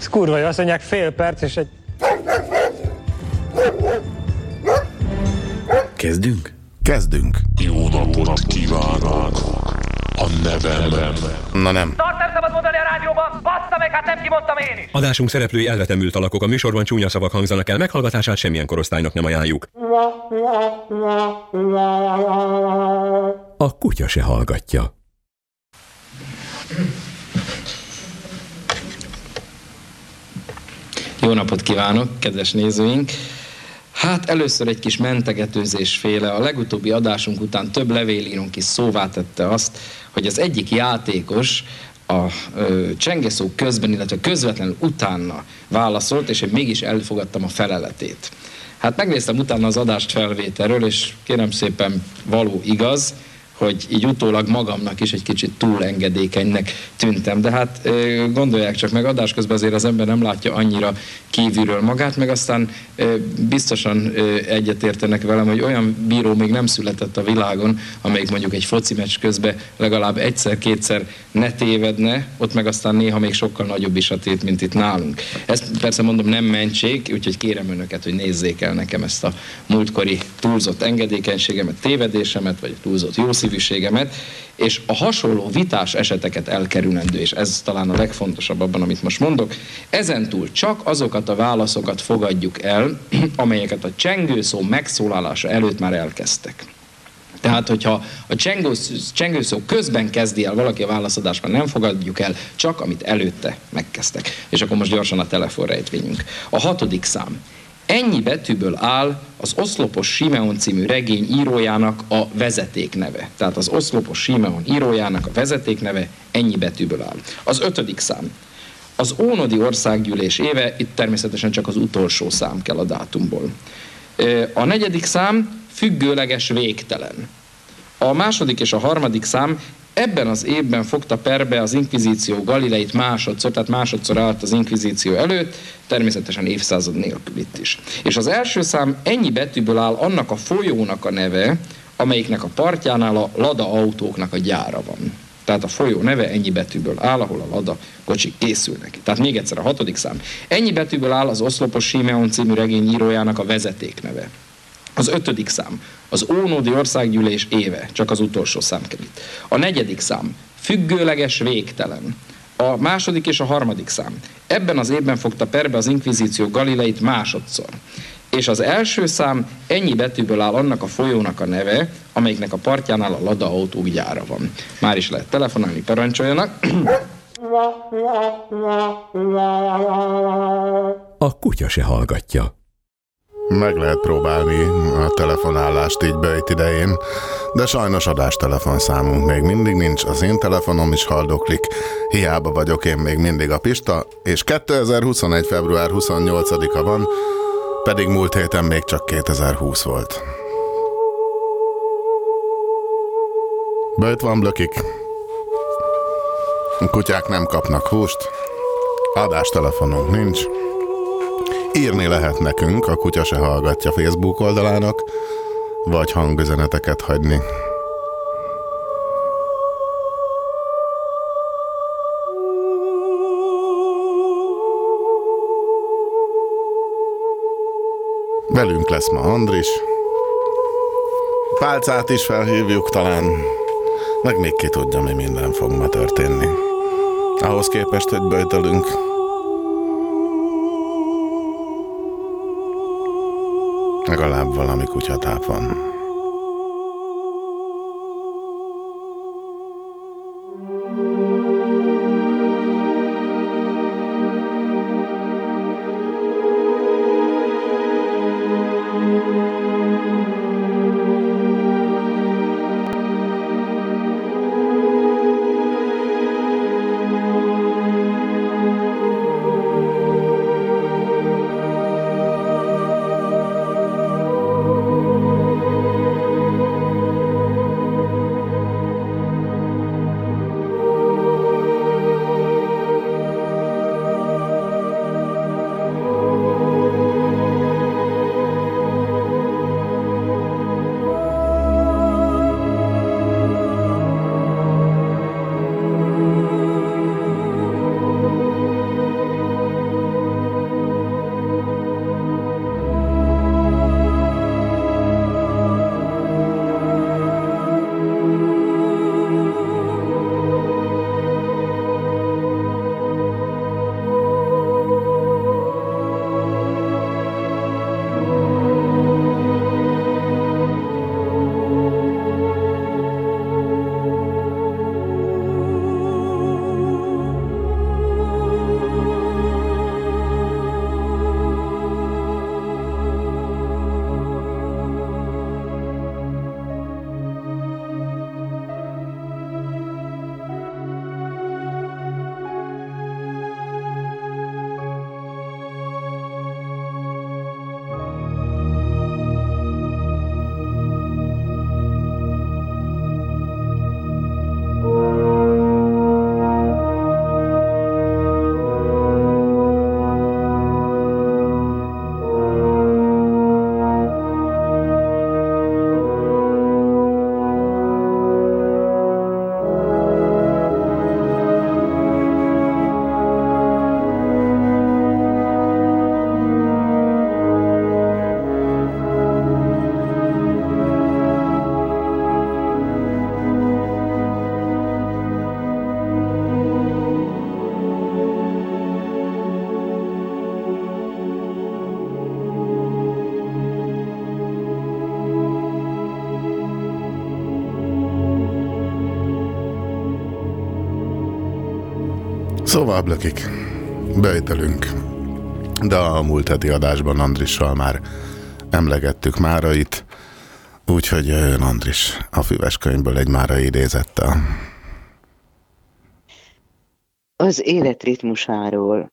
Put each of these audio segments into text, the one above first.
Ez kurva jó, azt mondják fél perc, és egy... Kezdünk? Kezdünk. Jó napot kívánok! A nevem Na nem. Tart nem szabad mondani a rádióban, bassza meg, hát nem kimondtam én is. Adásunk szereplői elvetemült alakok, a műsorban csúnya szavak hangzanak el, meghallgatását semmilyen korosztálynak nem ajánljuk. A kutya se hallgatja. Jó napot kívánok, kedves nézőink! Hát először egy kis mentegetőzés féle. A legutóbbi adásunk után több levélírónk is szóvá tette azt, hogy az egyik játékos a ö, csengeszó közben, illetve közvetlenül utána válaszolt, és én mégis elfogadtam a feleletét. Hát megnéztem utána az adást felvételről, és kérem szépen való igaz, hogy így utólag magamnak is egy kicsit túl engedékenynek tűntem. De hát gondolják csak meg, adás közben azért az ember nem látja annyira kívülről magát, meg aztán biztosan egyetértenek velem, hogy olyan bíró még nem született a világon, amelyik mondjuk egy foci meccs közben legalább egyszer-kétszer ne tévedne, ott meg aztán néha még sokkal nagyobb is a tét, mint itt nálunk. Ezt persze mondom nem mentség, úgyhogy kérem önöket, hogy nézzék el nekem ezt a múltkori túlzott engedékenységemet, tévedésemet, vagy túlzott jószívűségemet, és a hasonló vitás eseteket elkerülendő, és ez talán a legfontosabb abban, amit most mondok, ezentúl csak azokat a válaszokat fogadjuk el, amelyeket a csengőszó megszólalása előtt már elkezdtek. Tehát, hogyha a csengőszó közben kezdi el valaki a válaszadást, már nem fogadjuk el, csak amit előtte megkezdtek. És akkor most gyorsan a telefonrejtvényünk. A hatodik szám. Ennyi betűből áll az Oszlopos Simeon című regény írójának a vezetékneve. Tehát az Oszlopos Simeon írójának a vezetékneve ennyi betűből áll. Az ötödik szám. Az Ónodi Országgyűlés éve, itt természetesen csak az utolsó szám kell a dátumból. A negyedik szám függőleges végtelen. A második és a harmadik szám ebben az évben fogta perbe az inkvizíció Galileit másodszor, tehát másodszor állt az inkvizíció előtt, természetesen évszázad nélkül itt is. És az első szám ennyi betűből áll annak a folyónak a neve, amelyiknek a partjánál a Lada autóknak a gyára van. Tehát a folyó neve ennyi betűből áll, ahol a Lada kocsik készülnek. Tehát még egyszer a hatodik szám. Ennyi betűből áll az Oszlopos Simeon című regény írójának a vezeték neve. Az ötödik szám, az Ónódi Országgyűlés éve, csak az utolsó szám itt. A negyedik szám, függőleges végtelen. A második és a harmadik szám. Ebben az évben fogta perbe az inkvizíció Galileit másodszor. És az első szám ennyi betűből áll annak a folyónak a neve, amelyiknek a partjánál a Lada autók gyára van. Már is lehet telefonálni, parancsoljanak. A kutya se hallgatja. Meg lehet próbálni a telefonálást így bejt idején, de sajnos adástelefonszámunk még mindig nincs, az én telefonom is haldoklik, hiába vagyok én még mindig a Pista, és 2021. február 28-a van, pedig múlt héten még csak 2020 volt. Böjt van blökik. Kutyák nem kapnak húst, adástelefonunk nincs, Írni lehet nekünk, a kutya se hallgatja Facebook oldalának, vagy hangüzeneteket hagyni. Velünk lesz ma Andris. Pálcát is felhívjuk talán, meg még ki tudja, mi minden fog ma történni. Ahhoz képest, hogy böjtölünk, legalább valami kutyatáp van. Szóval, blökik, beütelünk. De a múlt heti adásban Andrissal már emlegettük Márait, úgyhogy jön Andris a füves könyvből egy Mára idézettel. Az élet ritmusáról.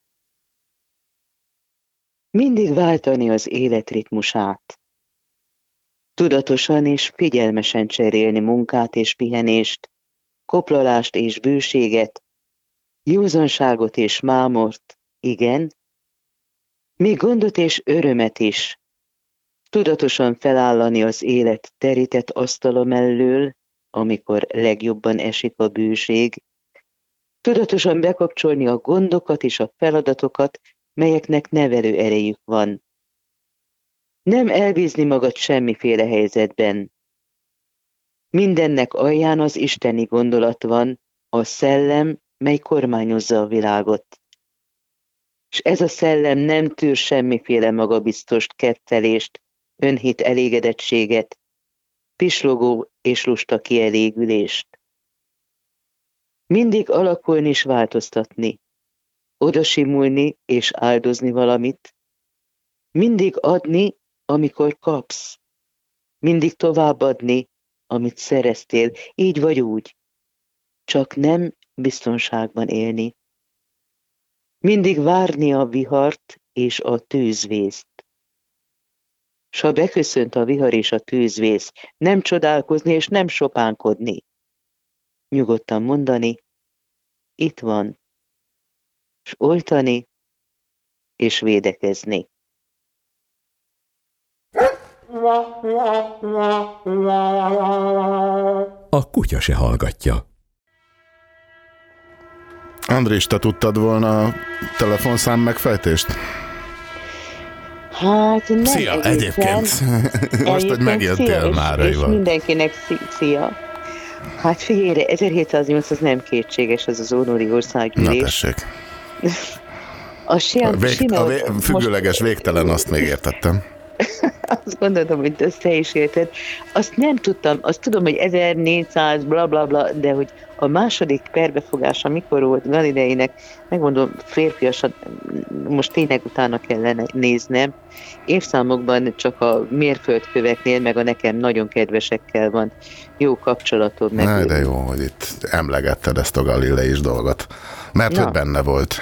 Mindig váltani az élet ritmusát. Tudatosan és figyelmesen cserélni munkát és pihenést, koplalást és bőséget, józanságot és mámort, igen, még gondot és örömet is. Tudatosan felállani az élet terített asztala mellől, amikor legjobban esik a bőség, tudatosan bekapcsolni a gondokat és a feladatokat, melyeknek nevelő erejük van. Nem elbízni magad semmiféle helyzetben. Mindennek alján az isteni gondolat van, a szellem, mely kormányozza a világot. És ez a szellem nem tűr semmiféle magabiztos kettelést, önhit elégedettséget, pislogó és lusta kielégülést. Mindig alakulni és változtatni, odasimulni és áldozni valamit, mindig adni, amikor kapsz, mindig továbbadni, amit szereztél, így vagy úgy, csak nem biztonságban élni. Mindig várni a vihart és a tűzvészt. S ha beköszönt a vihar és a tűzvész, nem csodálkozni és nem sopánkodni. Nyugodtan mondani, itt van, s oltani és védekezni. A kutya se hallgatja. Andris, te tudtad volna a telefonszám megfejtést? Hát nem Szia, egészen. egyébként. Most, hogy megjöttél szia, és- már, És mindenkinek szí- szia. Hát figyelj, 1708 az nem kétséges, az az Ónori Na országgyűlés. tessék. A Siam, Vég, a vé, függőleges végtelen, azt még értettem. azt gondoltam, hogy ezt te is érted. Azt nem tudtam, azt tudom, hogy 1400, bla bla bla, de hogy a második perbefogása mikor volt Galileinek, megmondom, férfiasan, most tényleg utána kellene néznem. Évszámokban csak a mérföldköveknél, meg a nekem nagyon kedvesekkel van jó kapcsolatom. Meg Na, de jó, hogy itt emlegetted ezt a Galileis dolgot. Mert Na. hogy benne volt.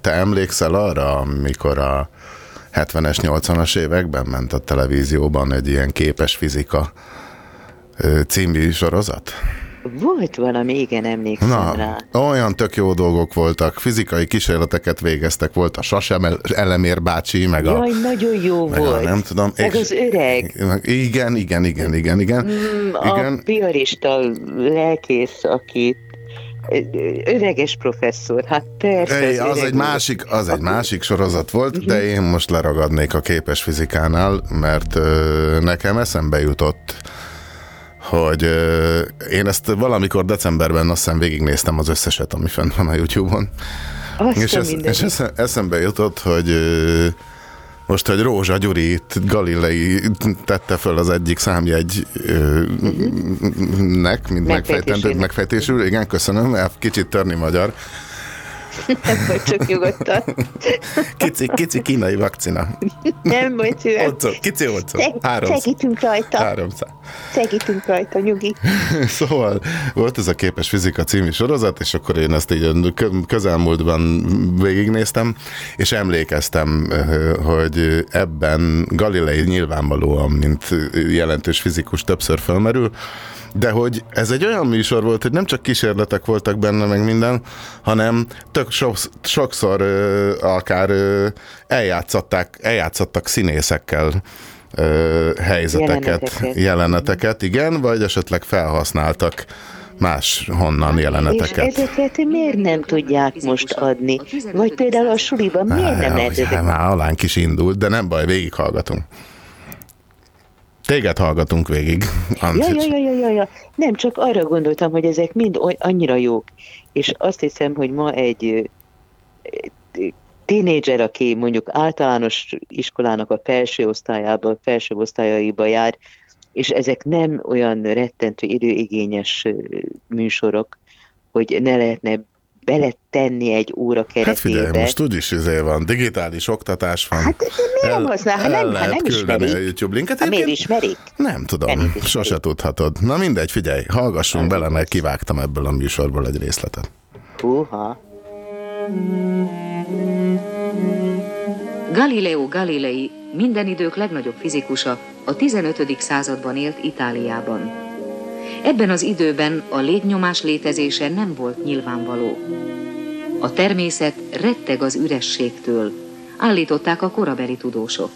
Te emlékszel arra, amikor a 70-es, 80-as években ment a televízióban egy ilyen képes fizika című sorozat? Volt valami, igen, emlékszem Na, rá. olyan tök jó dolgok voltak, fizikai kísérleteket végeztek, volt a Sasem Elemér bácsi, meg a... Jaj, nagyon jó meg a volt. nem tudom. Meg és- az öreg. Igen, igen, igen, igen, igen. Mm, A igen. piarista lelkész, aki öreges professzor, hát persze. Ej, az öreg egy másik, az egy másik sorozat volt, Mhm. de én most leragadnék a képes fizikánál, mert ö, nekem eszembe jutott, hogy ö, én ezt valamikor decemberben azt hiszem végignéztem az összeset, ami fent van a YouTube-on. Azt És, mindenit. és esze- eszembe jutott, hogy ö, most, hogy Rózsa Gyuri itt Galilei tette föl az egyik számjegy ö, nek, mint megfejtendő, megfejtésül, igen, köszönöm, kicsit törni magyar. Nem vagy csak nyugodtan. Kici, kici kínai vakcina. Nem vagy szíves. Olcó, kici. Szeg- Háromszor. Segítünk rajta. Háromszor. Segítünk rajta, nyugi. Szóval volt ez a Képes Fizika című sorozat, és akkor én ezt így kö- közelmúltban végignéztem, és emlékeztem, ö, hogy ebben Galilei nyilvánvalóan, mint jelentős fizikus többször felmerül, de hogy ez egy olyan műsor volt, hogy nem csak kísérletek voltak benne, meg minden, hanem tök so- sokszor ö, akár ö, eljátszották, eljátszottak színészekkel ö, helyzeteket, Jeleneteket. jeleneteket, igen, vagy esetleg felhasználtak más honnan És jeleneteket. ezeket miért nem tudják most adni? Vagy például a suliban miért nem lehet ezeket? már alánk is indult, de nem baj, végighallgatunk. Téged hallgatunk végig. Ja, ja, ja, ja, ja, ja. Nem, csak arra gondoltam, hogy ezek mind annyira jók. És azt hiszem, hogy ma egy tínédzser, aki mondjuk általános iskolának a felső osztályában, felső osztályaiba jár, és ezek nem olyan rettentő időigényes műsorok, hogy ne lehetne beletenni egy óra Hát keretébe. figyelj, most úgyis izé van, digitális oktatás van. Hát miért nem használ? Ha nem, ha nem ismerik. a YouTube linket. Ha miért ismerik? Nem tudom, Nem ismerik. sose tudhatod. Na mindegy, figyelj, hallgassunk bele, mert kivágtam ebből a műsorból egy részletet. Húha. Galileo Galilei minden idők legnagyobb fizikusa a 15. században élt Itáliában. Ebben az időben a légnyomás létezése nem volt nyilvánvaló. A természet retteg az ürességtől, állították a korabeli tudósok.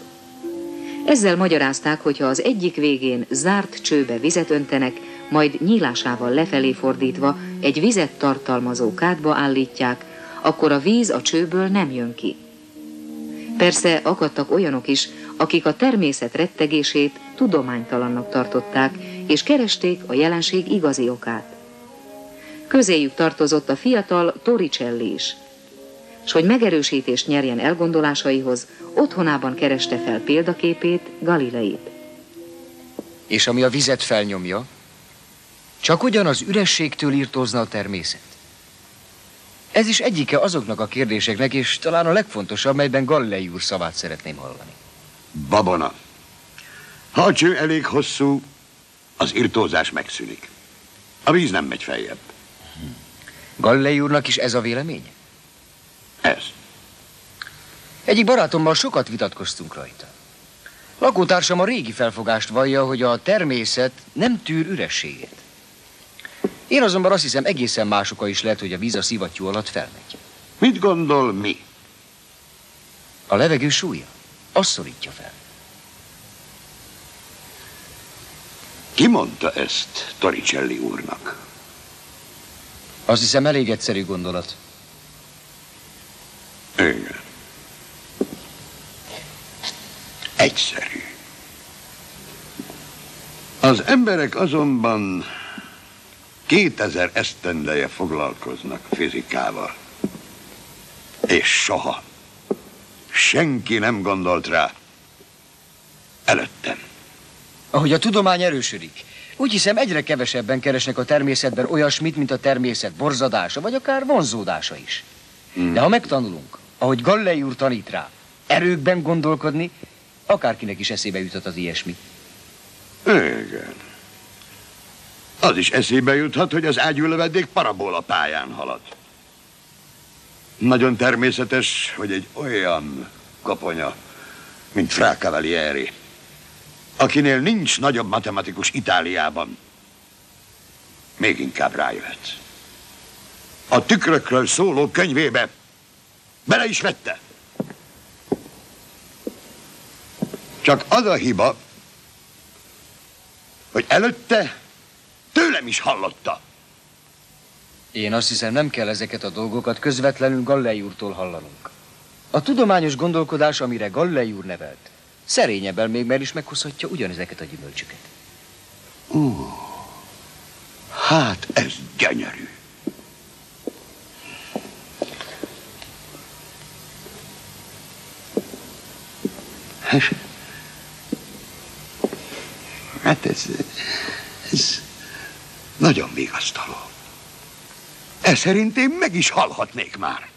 Ezzel magyarázták, hogy ha az egyik végén zárt csőbe vizet öntenek, majd nyílásával lefelé fordítva egy vizet tartalmazó kádba állítják, akkor a víz a csőből nem jön ki. Persze akadtak olyanok is, akik a természet rettegését tudománytalannak tartották, és keresték a jelenség igazi okát. Közéjük tartozott a fiatal Torricelli is, s hogy megerősítést nyerjen elgondolásaihoz, otthonában kereste fel példaképét, Galileit. És ami a vizet felnyomja, csak ugyan az ürességtől írtózna a természet. Ez is egyike azoknak a kérdéseknek, és talán a legfontosabb, melyben Galilei úr szavát szeretném hallani. Babona. Ha a cső elég hosszú, az irtózás megszűnik. A víz nem megy feljebb. Galilei úrnak is ez a véleménye? Ez. Egyik barátommal sokat vitatkoztunk rajta. Lakótársam a régi felfogást vallja, hogy a természet nem tűr ürességet. Én azonban azt hiszem egészen más oka is lehet, hogy a víz a szivattyú alatt felmegy. Mit gondol mi? A levegő súlya, azt szorítja fel. Ki mondta ezt Torricelli úrnak? Azt hiszem elég egyszerű gondolat. Igen. Egyszerű. Az emberek azonban 2000 esztendeje foglalkoznak fizikával. És soha. Senki nem gondolt rá. Előttem. Ahogy a tudomány erősödik, úgy hiszem egyre kevesebben keresnek a természetben olyasmit, mint a természet borzadása, vagy akár vonzódása is. De ha megtanulunk, ahogy Gallei úr tanít rá, erőkben gondolkodni, akárkinek is eszébe juthat az ilyesmi. Igen. Az is eszébe juthat, hogy az ágyúlövedék parabola pályán halad. Nagyon természetes, hogy egy olyan kaponya, mint Fra Cavalieri, akinél nincs nagyobb matematikus Itáliában, még inkább rájöhet. A tükrökről szóló könyvébe bele is vette. Csak az a hiba, hogy előtte tőlem is hallotta. Én azt hiszem, nem kell ezeket a dolgokat közvetlenül Gallei úrtól hallanunk. A tudományos gondolkodás, amire Gallei úr nevelt, szerényebben még meg is meghozhatja ugyanezeket a gyümölcsöket. Ó, hát ez gyönyörű. Hát ez, ez nagyon vigasztaló. Ez szerint én meg is halhatnék már.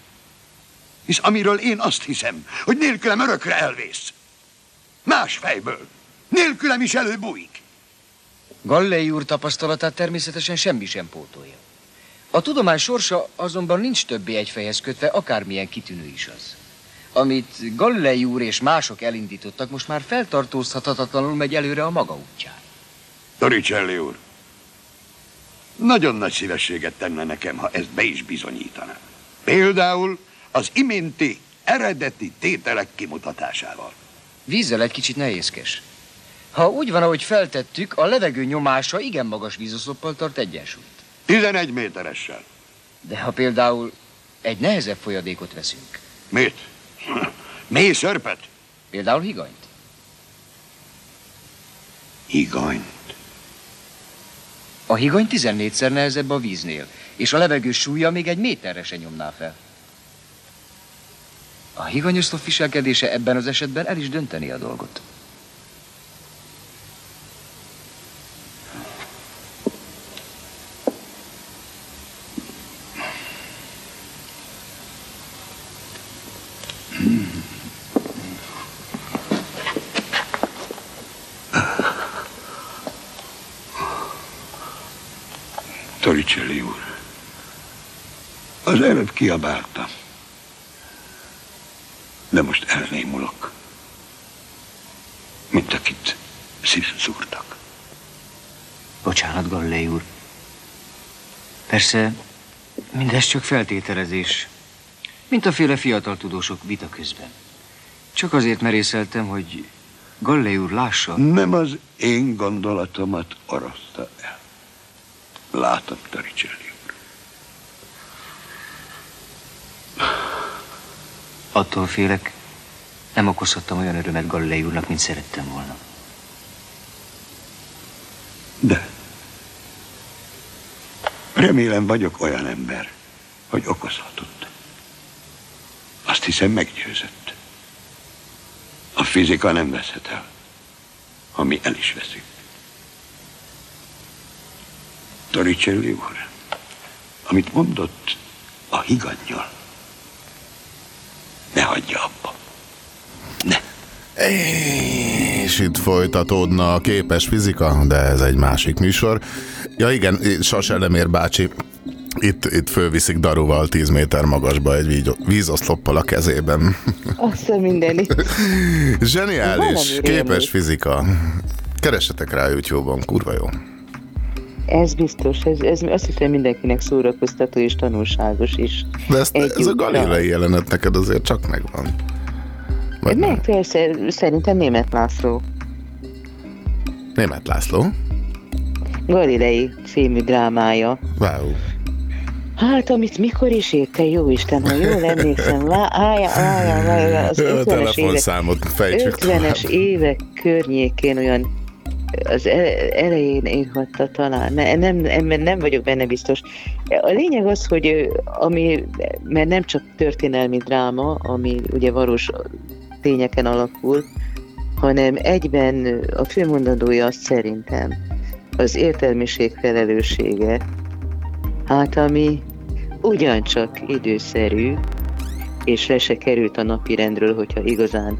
Hisz amiről én azt hiszem, hogy nélkülem örökre elvész. Más fejből. Nélkülem is előbújik. Gallei úr tapasztalatát természetesen semmi sem pótolja. A tudomány sorsa azonban nincs többé egy fejhez kötve, akármilyen kitűnő is az. Amit Gallei úr és mások elindítottak, most már feltartóztathatatlanul megy előre a maga útján. Torricelli úr, nagyon nagy szívességet tenne nekem, ha ezt be is bizonyítaná. Például az iménti eredeti tételek kimutatásával. Vízzel egy kicsit nehézkes. Ha úgy van, ahogy feltettük, a levegő nyomása igen magas vízoszloppal tart egyensúlyt. 11 méteressel. De ha például egy nehezebb folyadékot veszünk, Mit? Mély szörpet? például higanyt, Higany. A higany 14-szer nehezebb a víznél, és a levegő súlya még egy méterre se nyomná fel. A higanyoszlop viselkedése ebben az esetben el is dönteni a dolgot. Toricelli úr, az előbb kiabáltam, de most elnémulok, mint akit szívszúrtak. Bocsánat, Gallei úr. Persze, mindez csak feltételezés, mint a féle fiatal tudósok vita közben. Csak azért merészeltem, hogy Gallei úr lássa. Nem az én gondolatomat oroszta el. Látom, Toricelli úr. Attól félek, nem okozhattam olyan örömet Gallei úrnak, mint szerettem volna. De remélem vagyok olyan ember, hogy okozhatott. Azt hiszem meggyőzött. A fizika nem veszhet el, ha mi el is veszünk. Toricelli úr, amit mondott a higannyal, ne hagyja abba. És itt folytatódna a képes fizika, de ez egy másik műsor. Ja igen, Sas Elemér bácsi itt, itt fölviszik daruval 10 méter magasba egy víz, vízoszloppal a kezében. Azt a mindenit. Zseniális, képes fizika. Keressetek rá YouTube-on, kurva jó. Ez biztos, ez, ez azt hiszem mindenkinek szórakoztató és tanulságos is. De ezt, ez a galilei jelenet neked azért csak megvan. Vagy Meg persze, szerintem német László. Német László? Galilei című drámája. Wow. Hát, amit mikor is írt, te jó Isten, ha jól emlékszem, állja, állja, állja, az A 50-es évek, telefonszámot fejtsük 50-es évek környékén olyan az ele- elején írhatta talán, ne, nem, nem, nem vagyok benne biztos. A lényeg az, hogy ami, mert nem csak történelmi dráma, ami ugye valós tényeken alapul, hanem egyben a főmondandója azt szerintem az értelmiség felelőssége, hát ami ugyancsak időszerű, és le se került a napi rendről, hogyha igazán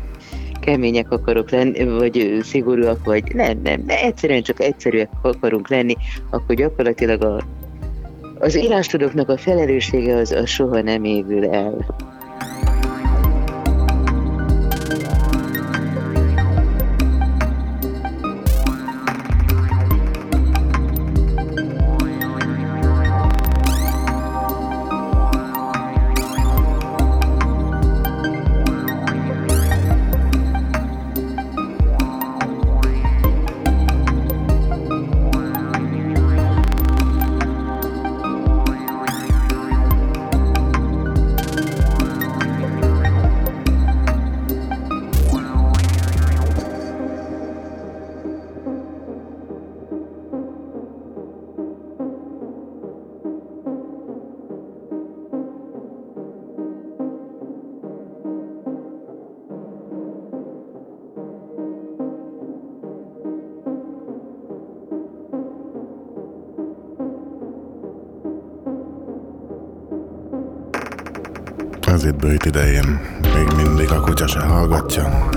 kemények akarok lenni, vagy szigorúak, vagy nem, nem, de egyszerűen csak egyszerűek akarunk lenni, akkor gyakorlatilag a, az írástudóknak a felelőssége az, az soha nem évül el. Bőjt idején. Még mindig a kutya se hallgatja.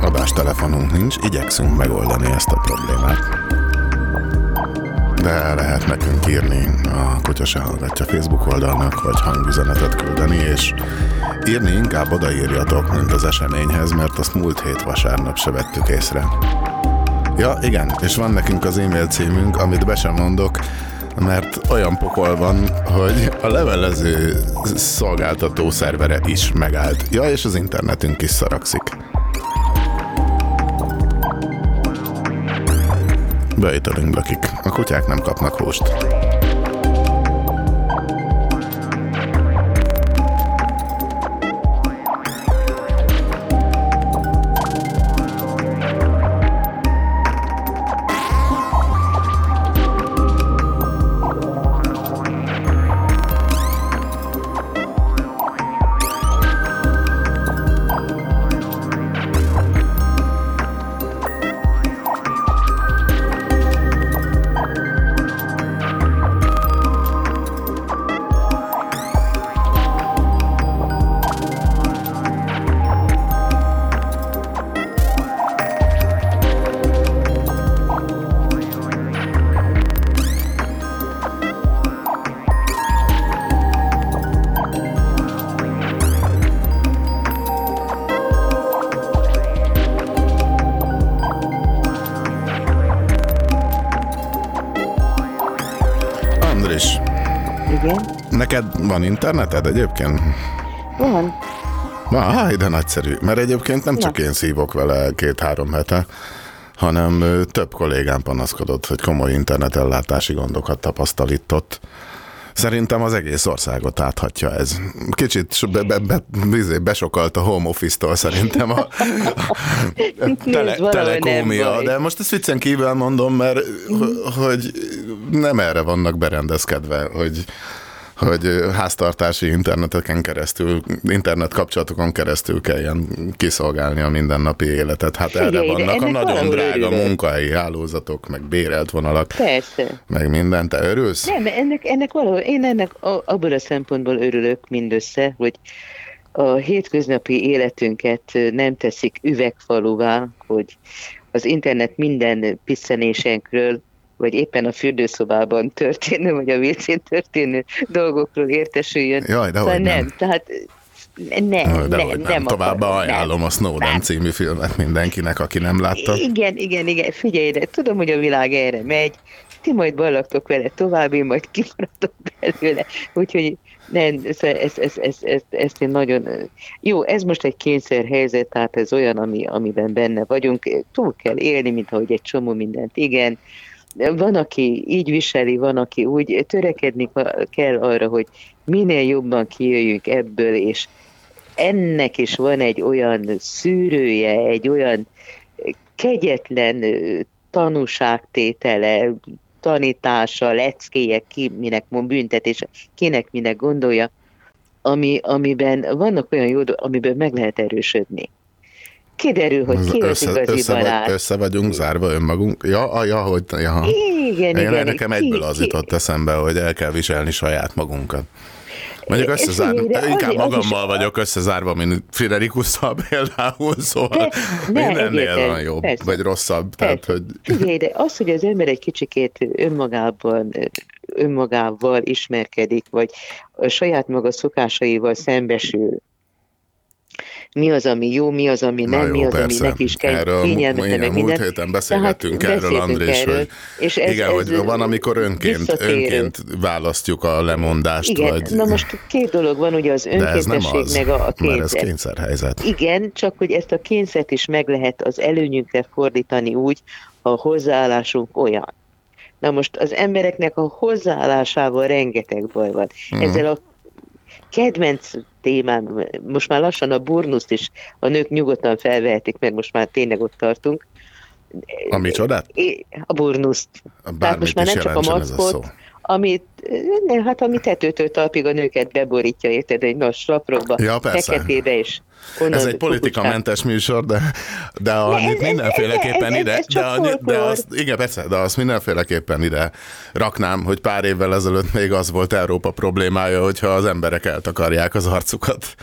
Adástelefonunk nincs, igyekszünk megoldani ezt a problémát. De lehet nekünk írni a Kutya se hallgatja Facebook oldalnak, vagy hangüzenetet küldeni, és írni inkább odaírjatok, mint az eseményhez, mert azt múlt hét vasárnap se vettük észre. Ja, igen, és van nekünk az e-mail címünk, amit be sem mondok, mert olyan pokol van, hogy a levelező szolgáltató szervere is megállt. Ja, és az internetünk is szarakszik. Beütölünk lakik. A kutyák nem kapnak húst. Neked van interneted egyébként? Van. Váj, de nagyszerű. Mert egyébként nem csak én szívok vele két-három hete, hanem több kollégám panaszkodott, hogy komoly internetellátási gondokat tapasztal itt ott. Szerintem az egész országot áthatja ez. Kicsit be, be, be, bizé besokalt a home office-tól szerintem a, a tele, telekómia. De most ezt viccen kívül mondom, mert h- hogy nem erre vannak berendezkedve, hogy hogy háztartási interneteken keresztül, internet kapcsolatokon keresztül kelljen kiszolgálni a mindennapi életet. Hát erre Figyelj, de vannak a nagyon drága örülök. munkahelyi hálózatok, meg bérelt vonalak, Persze. meg minden. Te örülsz? Nem, ennek, ennek valahol, én ennek a, abból a szempontból örülök mindössze, hogy a hétköznapi életünket nem teszik üvegfaluvá, hogy az internet minden pisszenésenkről, vagy éppen a fürdőszobában történő, vagy a WC-n történő dolgokról értesüljön. Jaj, de szóval nem. nem. Tehát nem, De nem, nem, nem, nem Továbbá akarom, ajánlom nem. a Snowden című filmet mindenkinek, aki nem látta. Igen, igen, igen. Figyelj, de tudom, hogy a világ erre megy. Ti majd ballagtok vele tovább, én majd kimaradok belőle. Úgyhogy nem, ez, ez, ez, ez, ez, ezt én nagyon... Jó, ez most egy kényszer helyzet, tehát ez olyan, ami, amiben benne vagyunk. Túl kell élni, mint ahogy egy csomó mindent. Igen, van, aki így viseli, van, aki úgy törekedni kell arra, hogy minél jobban kijöjjünk ebből, és ennek is van egy olyan szűrője, egy olyan kegyetlen tanúságtétele, tanítása, leckéje, ki minek mond büntetése, kinek minek gondolja, ami, amiben vannak olyan jó, amiből meg lehet erősödni. Kiderül, hogy ki az össze, igazi össze, barát. vagy, össze vagyunk zárva önmagunk. Ja, ja, hogy, ja. Igen, Én igen. nekem ki- egyből az ki- jutott eszembe, hogy el kell viselni saját magunkat. Mondjuk összezár... figyelj, de inkább az magammal is- vagyok összezárva, mint Friderikusszal például, szóval Persze, ne, mindennél egyértelmű, van jobb, persze. vagy rosszabb. Tehát, hogy Figyelj, de az, hogy az ember egy kicsikét önmagában, önmagával ismerkedik, vagy a saját maga szokásaival szembesül, mi az, ami jó, mi az, ami Na nem, jó, mi az, ami persze. neki is Erről, kényelmetlen, igen, múlt héten beszélgettünk Tehát erről, Andrés, erről, hogy és ez- igen, ez hogy van, amikor önként, önként választjuk a lemondást, Igen, vagy... na most két dolog van, ugye az önkéntesség, az, meg a, a mert ez kényszer. kényszerhelyzet. Igen, csak hogy ezt a kényszert is meg lehet az előnyünkre fordítani úgy, ha a hozzáállásunk olyan. Na most az embereknek a hozzáállásával rengeteg baj van. Mhm. Ezzel a kedvenc témám, most már lassan a burnuszt is a nők nyugodtan felvehetik, mert most már tényleg ott tartunk. A micsodát? A burnuszt. Tehát Bármit most már nem csak a ez a amit, ne, hát ami tetőtől talpig a nőket beborítja, érted, egy nagy saprokba, Ja, persze. feketébe is. Onnan Ez egy politikamentes műsor, de, de amit ez- mindenféleképpen ez- ez- ide, ez de, a- de azt, igen, persze, de azt mindenféleképpen ide raknám, hogy pár évvel ezelőtt még az volt Európa problémája, hogyha az emberek eltakarják az arcukat.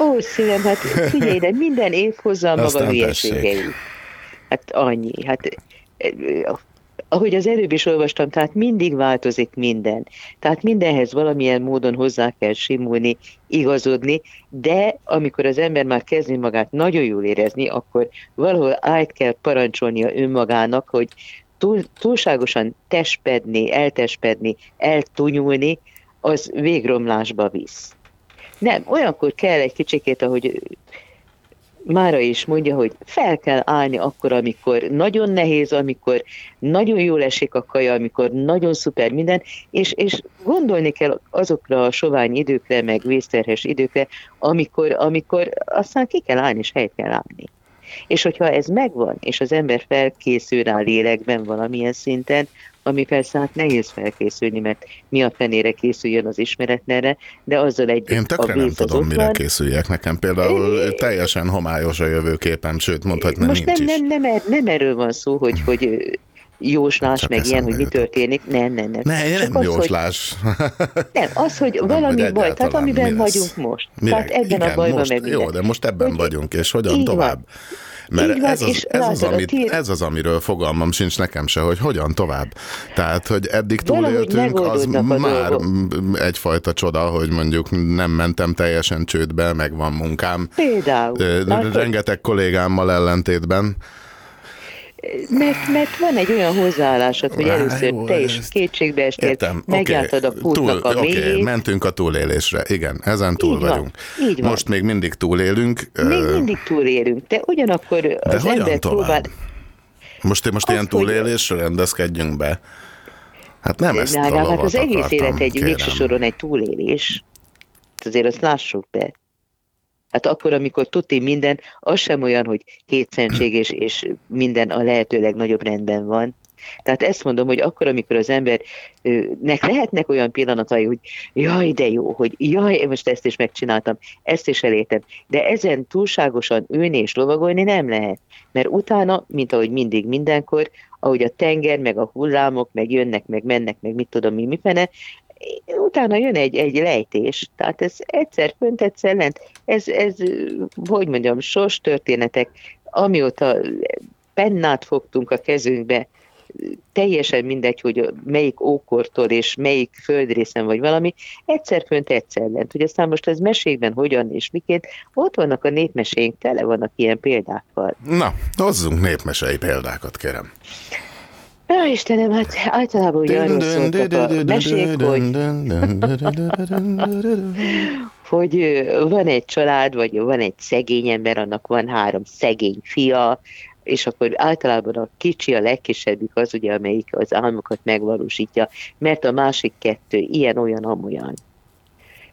Ó, szívem, hát figyelj, de minden év hozza maga hülyeségeit. Hát annyi. Hát ahogy az előbb is olvastam, tehát mindig változik minden. Tehát mindenhez valamilyen módon hozzá kell simulni, igazodni, de amikor az ember már kezdi magát nagyon jól érezni, akkor valahol át kell parancsolnia önmagának, hogy túl, túlságosan testpedni, eltespedni, eltunyulni, az végromlásba visz. Nem, olyankor kell egy kicsikét, ahogy Mára is mondja, hogy fel kell állni akkor, amikor nagyon nehéz, amikor nagyon jól esik a kaja, amikor nagyon szuper minden, és, és gondolni kell azokra a sovány időkre, meg vészterhes időkre, amikor, amikor aztán ki kell állni, és helyt kell állni. És hogyha ez megvan, és az ember felkészül rá lélekben valamilyen szinten, ami persze hát nehéz felkészülni, mert mi a fenére készüljön az ismeretlenre, de azzal egy Én tökre nem vész az tudom, mire van. készüljek. Nekem például teljesen homályos a jövőképem, sőt mondhatnám, Most nincs nem, is. nem, nem, er, nem erről van szó, hogy, hogy jóslás, Csak meg ilyen, hogy mi történik. Nem, nem, nem. Ne, Csak nem az, hogy, jóslás. nem, az, hogy Nem, valami hogy baj, tehát amiben vagyunk most. Mire? Tehát ebben Igen, a bajban most, meg. Jó, de most ebben Hogy- vagyunk, és hogyan Így van. Mert van, ez, az, ez, az, amit, ez az, amiről fogalmam sincs nekem se, hogy hogyan tovább. Tehát, hogy eddig túléltünk, az már dolgok. egyfajta csoda, hogy mondjuk nem mentem teljesen csődbe, meg van munkám. Például. Rengeteg kollégámmal ellentétben. Mert, mert van egy olyan hozzáállásod, hogy először jó, te is kétségbe estél, Értem, megjártad a kútnak a oké, mélyét. mentünk a túlélésre, igen, ezen túl Így van, vagyunk. így van. Most még mindig túlélünk. Még mindig túlélünk, de ugyanakkor De az ember tovább? próbál... Most, most ilyen Azt, hogy- túlélésre rendezkedjünk be. Hát nem ezt a hát az egész élet egy végső soron egy túlélés. Azért azt lássuk be. Hát akkor, amikor tuti minden, az sem olyan, hogy kétszentség és, és minden a lehető legnagyobb rendben van. Tehát ezt mondom, hogy akkor, amikor az embernek lehetnek olyan pillanatai, hogy jaj, de jó, hogy jaj, én most ezt is megcsináltam, ezt is elértem, de ezen túlságosan ülni és lovagolni nem lehet, mert utána, mint ahogy mindig mindenkor, ahogy a tenger, meg a hullámok, meg jönnek, meg mennek, meg mit tudom mi, mifene, utána jön egy, egy lejtés. Tehát ez egyszer fönt, egyszer lent. Ez, ez, hogy mondjam, sors történetek, amióta pennát fogtunk a kezünkbe, teljesen mindegy, hogy melyik ókortól és melyik földrészen vagy valami, egyszer fönt, egyszer lent. Hogy aztán most ez mesékben hogyan és miként, ott vannak a népmeséink, tele vannak ilyen példákkal. Na, hozzunk népmesei példákat, kérem. Ja, Istenem, hát általában ugye arról szóltak a mesék, hogy hogy van egy család, vagy van egy szegény ember, annak van három szegény fia, és akkor általában a kicsi, a legkisebbik az ugye, amelyik az álmokat megvalósítja, mert a másik kettő ilyen, olyan, amolyan.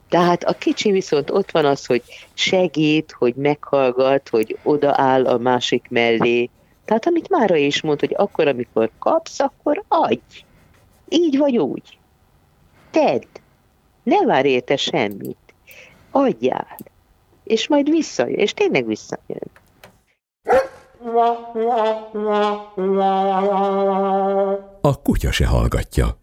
Tehát a kicsi viszont ott van az, hogy segít, hogy meghallgat, hogy odaáll a másik mellé. Tehát amit Mára is mond, hogy akkor, amikor kapsz, akkor adj. Így vagy úgy. Tedd. Ne várj érte semmit. Adjál. És majd visszajön. És tényleg visszajön. A kutya se hallgatja.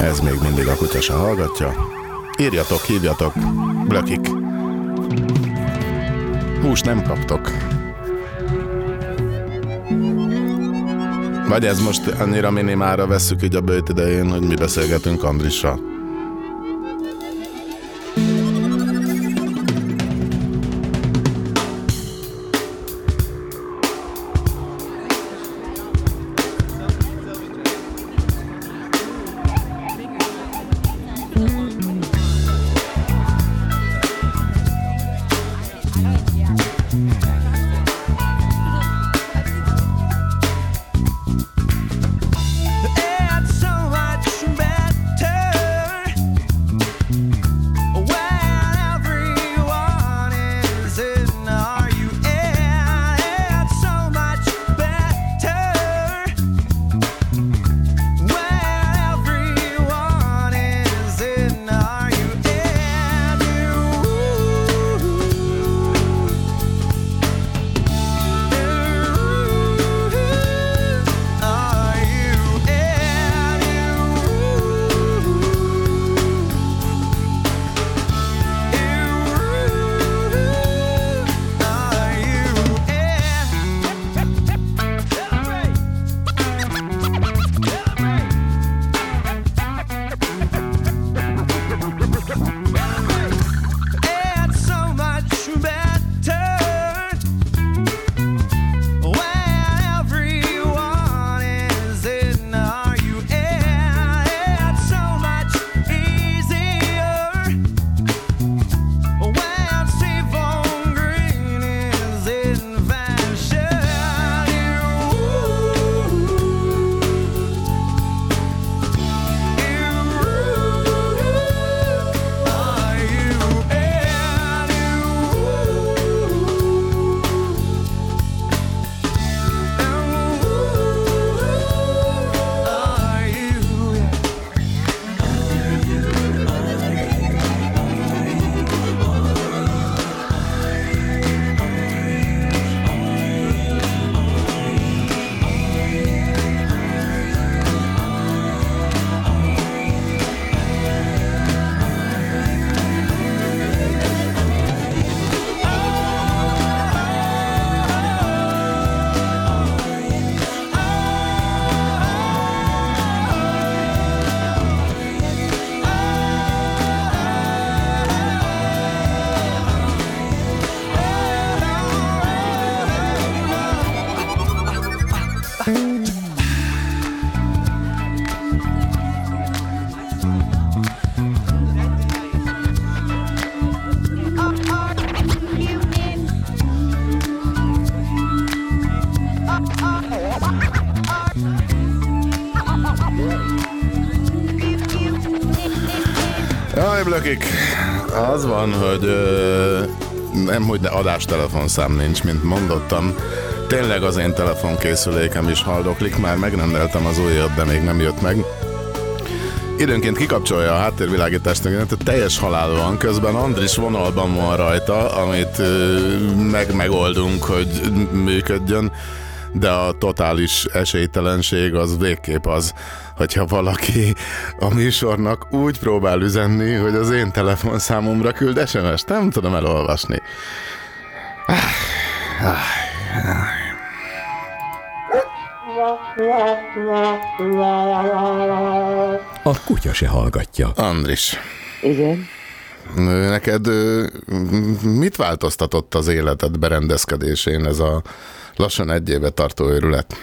Ez még mindig a kutya se hallgatja. Írjatok, hívjatok, blökik. Hús nem kaptok. Vagy ez most annyira minimára vesszük így a bőt idején, hogy mi beszélgetünk Andrissal. Yeah. Lakik, az van, hogy ö, nem, hogy de adástelefonszám nincs, mint mondottam. Tényleg az én telefonkészülékem is haldoklik, már megrendeltem az újat, de még nem jött meg. Időnként kikapcsolja a háttérvilágítást, tehát teljes halál van, közben Andris vonalban van rajta, amit ö, meg megoldunk, hogy működjön, de a totális esélytelenség az végképp az, hogyha valaki a műsornak úgy próbál üzenni, hogy az én telefonszámomra küld SMS-t, nem tudom elolvasni. Ah, ah, ah. A kutya se hallgatja. Andris, Igen. neked mit változtatott az életed berendezkedésén ez a lassan egy éve tartó őrület?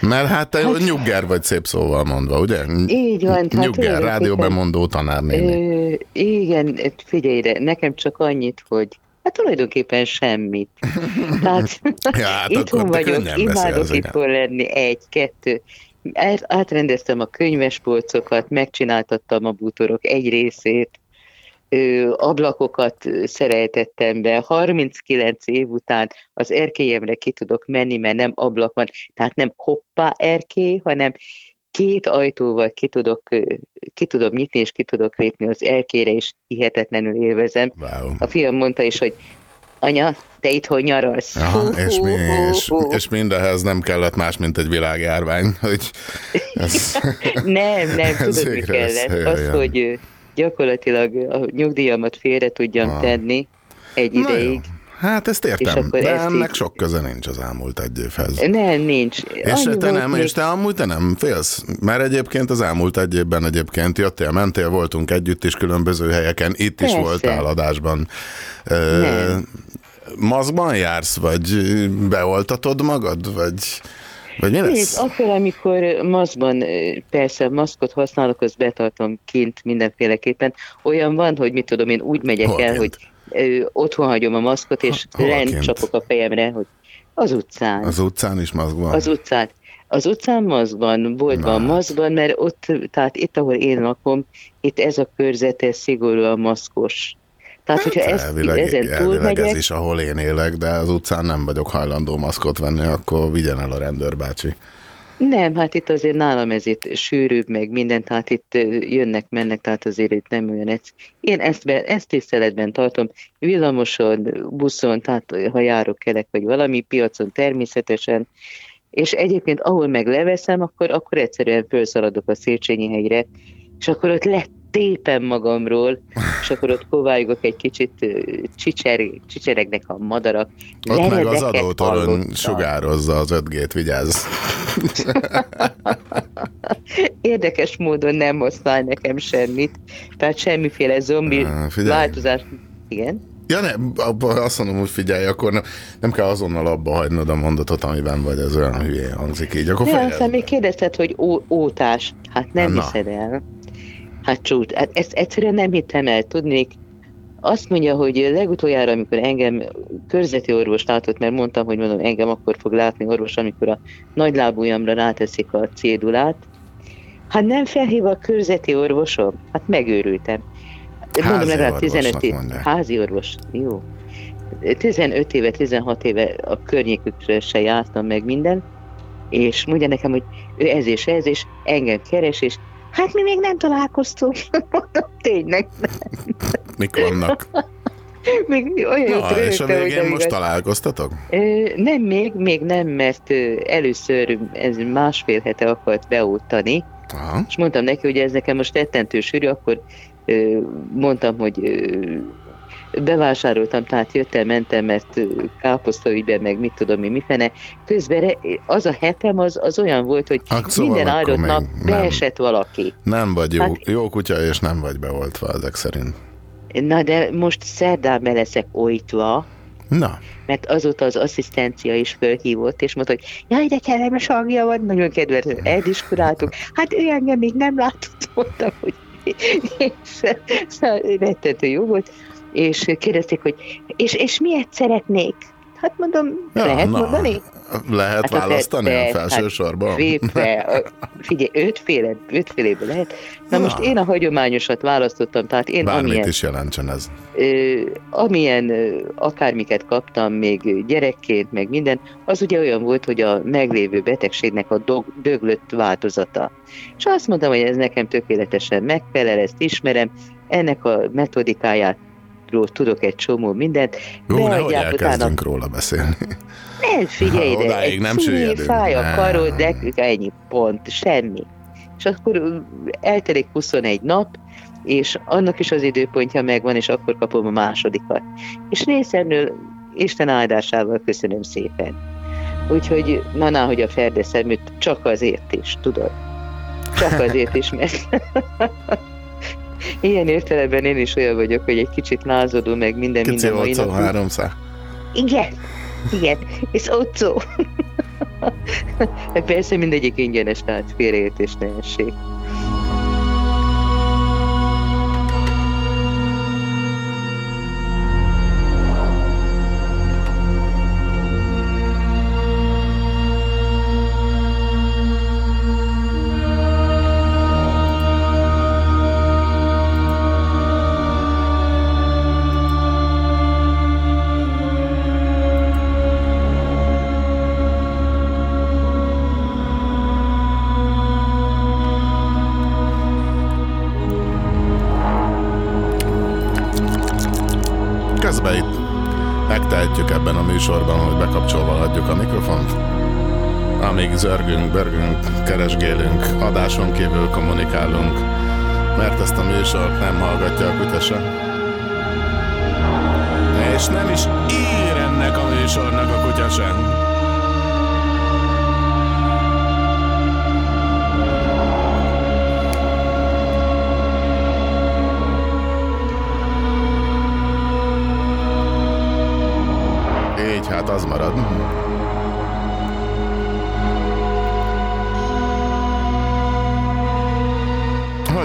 Mert hát te hát, nyugger vagy szép szóval mondva, ugye? Így van, hát Nyugger, tulajdonképpen- rádióbemondó tanárnéni. Ö, igen, figyelj ide, nekem csak annyit, hogy hát tulajdonképpen semmit. Tehát Ja, hát itthon vagyok, imádok itthon lenni, egy, kettő. Át- Átrendeztem a könyvespolcokat, megcsináltattam a bútorok egy részét, ablakokat szereltettem be, 39 év után az erkélyemre ki tudok menni, mert nem ablak van, tehát nem hoppá erkély, hanem két ajtóval ki, tudok, ki tudom nyitni, és ki tudok lépni az erkére, és hihetetlenül élvezem. Wow. A fiam mondta is, hogy anya, te itthon nyaralsz. Aha, és, mi, és, Hú, hú, hú. és mindehez nem kellett más, mint egy világjárvány, hogy ez, Nem, nem, Ez tudod, mi kellett. Az, hogy gyakorlatilag a nyugdíjamat félre tudjam Ah. tenni egy ideig. hát ezt És értem, akkor de ennek így- sok köze nincs az elmúlt egy évhez. Nem, nincs. És Annyi te nem, még- és te amúgy te nem félsz? Mert egyébként az elmúlt egy évben egyébként jöttél, mentél, voltunk együtt is különböző helyeken, itt is Persze. voltál adásban. Ö, Nem. maszkban jársz, vagy beoltatod magad, vagy, vagy mi lesz? Nézd, akkor, amikor maszkban, persze maszkot használok, azt betartom kint mindenféleképpen. Olyan van, hogy mit tudom, én úgy megyek Hol el, kint? hogy ö, otthon hagyom a maszkot, és Hol lent kint? csapok a fejemre, hogy az utcán. Az utcán is maszkban? Az utcán. Az utcán maszkban, boltban Na. maszkban, mert ott, tehát itt, ahol én lakom, itt ez a körzete szigorúan maszkos. Tehát, hogyha ezt, Elvileg, ezen elvileg ez túlmegyek, is, ahol én élek, de az utcán nem vagyok hajlandó maszkot venni, akkor vigyen el a rendőrbácsi. nem, hát itt azért nálam ez itt sűrűbb, meg minden, tehát itt jönnek, mennek, tehát azért itt nem olyan ez. Én ezt, be, ezt tiszteletben tartom, villamoson, buszon, tehát ha járok, kelek, vagy valami piacon természetesen, és egyébként ahol meg leveszem, akkor, akkor egyszerűen felszaladok a Széchenyi hegyre, és akkor ott letépem magamról, és akkor ott kovályogok egy kicsit, ö, csicser, csicseregnek a madarak. Ott meg az adótorony sugározza az 5G-t, vigyázz. Érdekes módon nem használ nekem semmit, tehát semmiféle zombi Á, figyelj. változás. Igen? Ja nem, abba azt mondom, hogy figyelj, akkor nem, nem kell azonnal abba hagynod a mondatot, amiben vagy, ez olyan hülyén hangzik így. Akkor De aztán még kérdezted, hogy ó, ótás. Hát nem Na. hiszed el. Hát csúcs, hát ezt egyszerűen nem hittem el. Tudnék, azt mondja, hogy legutoljára, amikor engem körzeti orvos látott, mert mondtam, hogy mondom, engem akkor fog látni orvos, amikor a nagylábujjamra ráteszik a cédulát. Hát nem felhív a körzeti orvosom? Hát megőrültem. Mondom, Házi legalább orvosnak 15 év. Házi orvos, jó. 15 éve, 16 éve a környékükre se jártam meg minden, és mondja nekem, hogy ő ez és ez, és engem keres, és hát mi még nem találkoztunk. Mondom, tényleg nem. Mik vannak? Még olyan Na, és a hogy végén most igaz. találkoztatok? Ö, Nem, még, még nem, mert ö, először ez másfél hete akart beoltani, Aha. és mondtam neki, hogy ez nekem most rettentő sűrű, akkor ö, mondtam, hogy ö, bevásároltam, tehát jöttem, mentem, mert ö, káposztaügyben, meg mit tudom én, mifene. Közben az a hetem az, az olyan volt, hogy Hát szóval minden áldott nap beesett valaki. Nem vagy jó, Hát- jó kutya, és nem vagy beoltva ezek szerint. Na de most szerdán be leszek oltva, Na, mert azóta az asszisztencia is fölhívott, és mondta, hogy jaj, de kellemes hangja van, nagyon kedves, eldiskuráltuk. Hát ő engem még nem látott, mondtam, hogy szóval rettentő jó volt, és kérdezték, hogy és, és miért szeretnék? Hát mondom, Ja, lehet na, mondani? Lehet Hát a választani a fette, felső hát sorban? A- figyelj, ötféle, ötféléből lehet. Na most én a hagyományosat választottam, tehát én Bármit amilyen, is jelentsen ez. ö, amilyen ö, akármiket kaptam még gyerekként, meg minden, az ugye olyan volt, hogy a meglévő betegségnek a dog, döglött változata. És azt mondtam, hogy ez nekem tökéletesen megfelel, ezt ismerem, ennek a metodikáját tudok egy csomó mindent. Jó, nehogy elkezdünk róla beszélni. nem, figyelj Ha ide, egy nem süllyedünk. fáj a karod, de ennyi pont, semmi. És akkor eltelik 21 nap, és annak is az időpontja megvan, és akkor kapom a másodikat. És részemről Isten áldásával köszönöm szépen. Úgyhogy, na, na hogy a Ferde szeműt csak azért is, tudod? Csak azért is, mert ilyen értelemben én is olyan vagyok, hogy egy kicsit lázadó, meg minden, Kici minden mai nap. 300. Igen, igen, és otcó. Persze mindegyik ingyenes, tehát félreértés ne essék. Amíg zörgünk, börgünk, keresgélünk, adáson kívül kommunikálunk, mert ezt a műsort nem hallgatja a kutya. És nem is ír ennek a műsornak a kutya sem. Így hát az marad.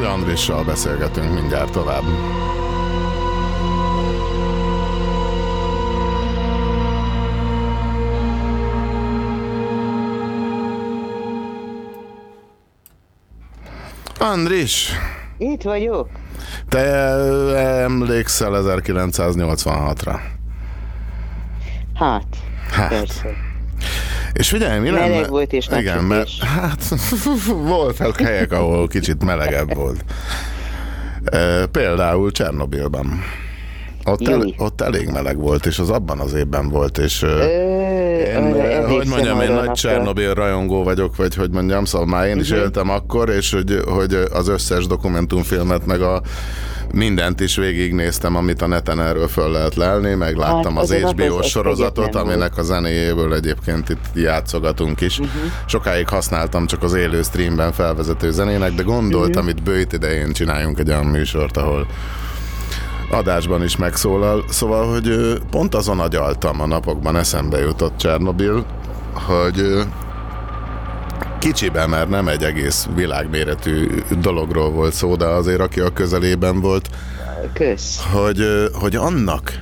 Hogy Andrissal beszélgetünk mindjárt tovább. Andris, Itt vagyok. te emlékszel 1986-ra? Hát, Hát. persze. És figyelj, mi lenne? Meleg volt és Igen, mert hát voltak helyek, ahol kicsit melegebb volt. E, például Csernobilban. Ott, el, ott elég meleg volt, és az abban az évben volt, és... Ö, Én, arra hogy mondjam, én nagy. Csernobil rajongó vagyok, vagy hogy mondjam, szóval már én is Mhm. éltem akkor, és hogy, hogy az összes dokumentumfilmet, meg a mindent is végignéztem, amit a neten erről föl lehet lelni, meg láttam Hát, az az HBO az- sorozatot, aminek a zenéjéből egyébként itt játszogatunk is. Mhm. Sokáig használtam csak az élő streamben felvezető zenének, de gondoltam, Mhm. itt bőjt idején csináljunk egy olyan műsort, ahol adásban is megszólal. Szóval, hogy pont azon agyaltam a napokban, eszembe jutott Csernobil, hogy kicsiben, mert nem egy egész világméretű dologról volt szó, de azért aki a közelében volt, Kösz. hogy, hogy annak,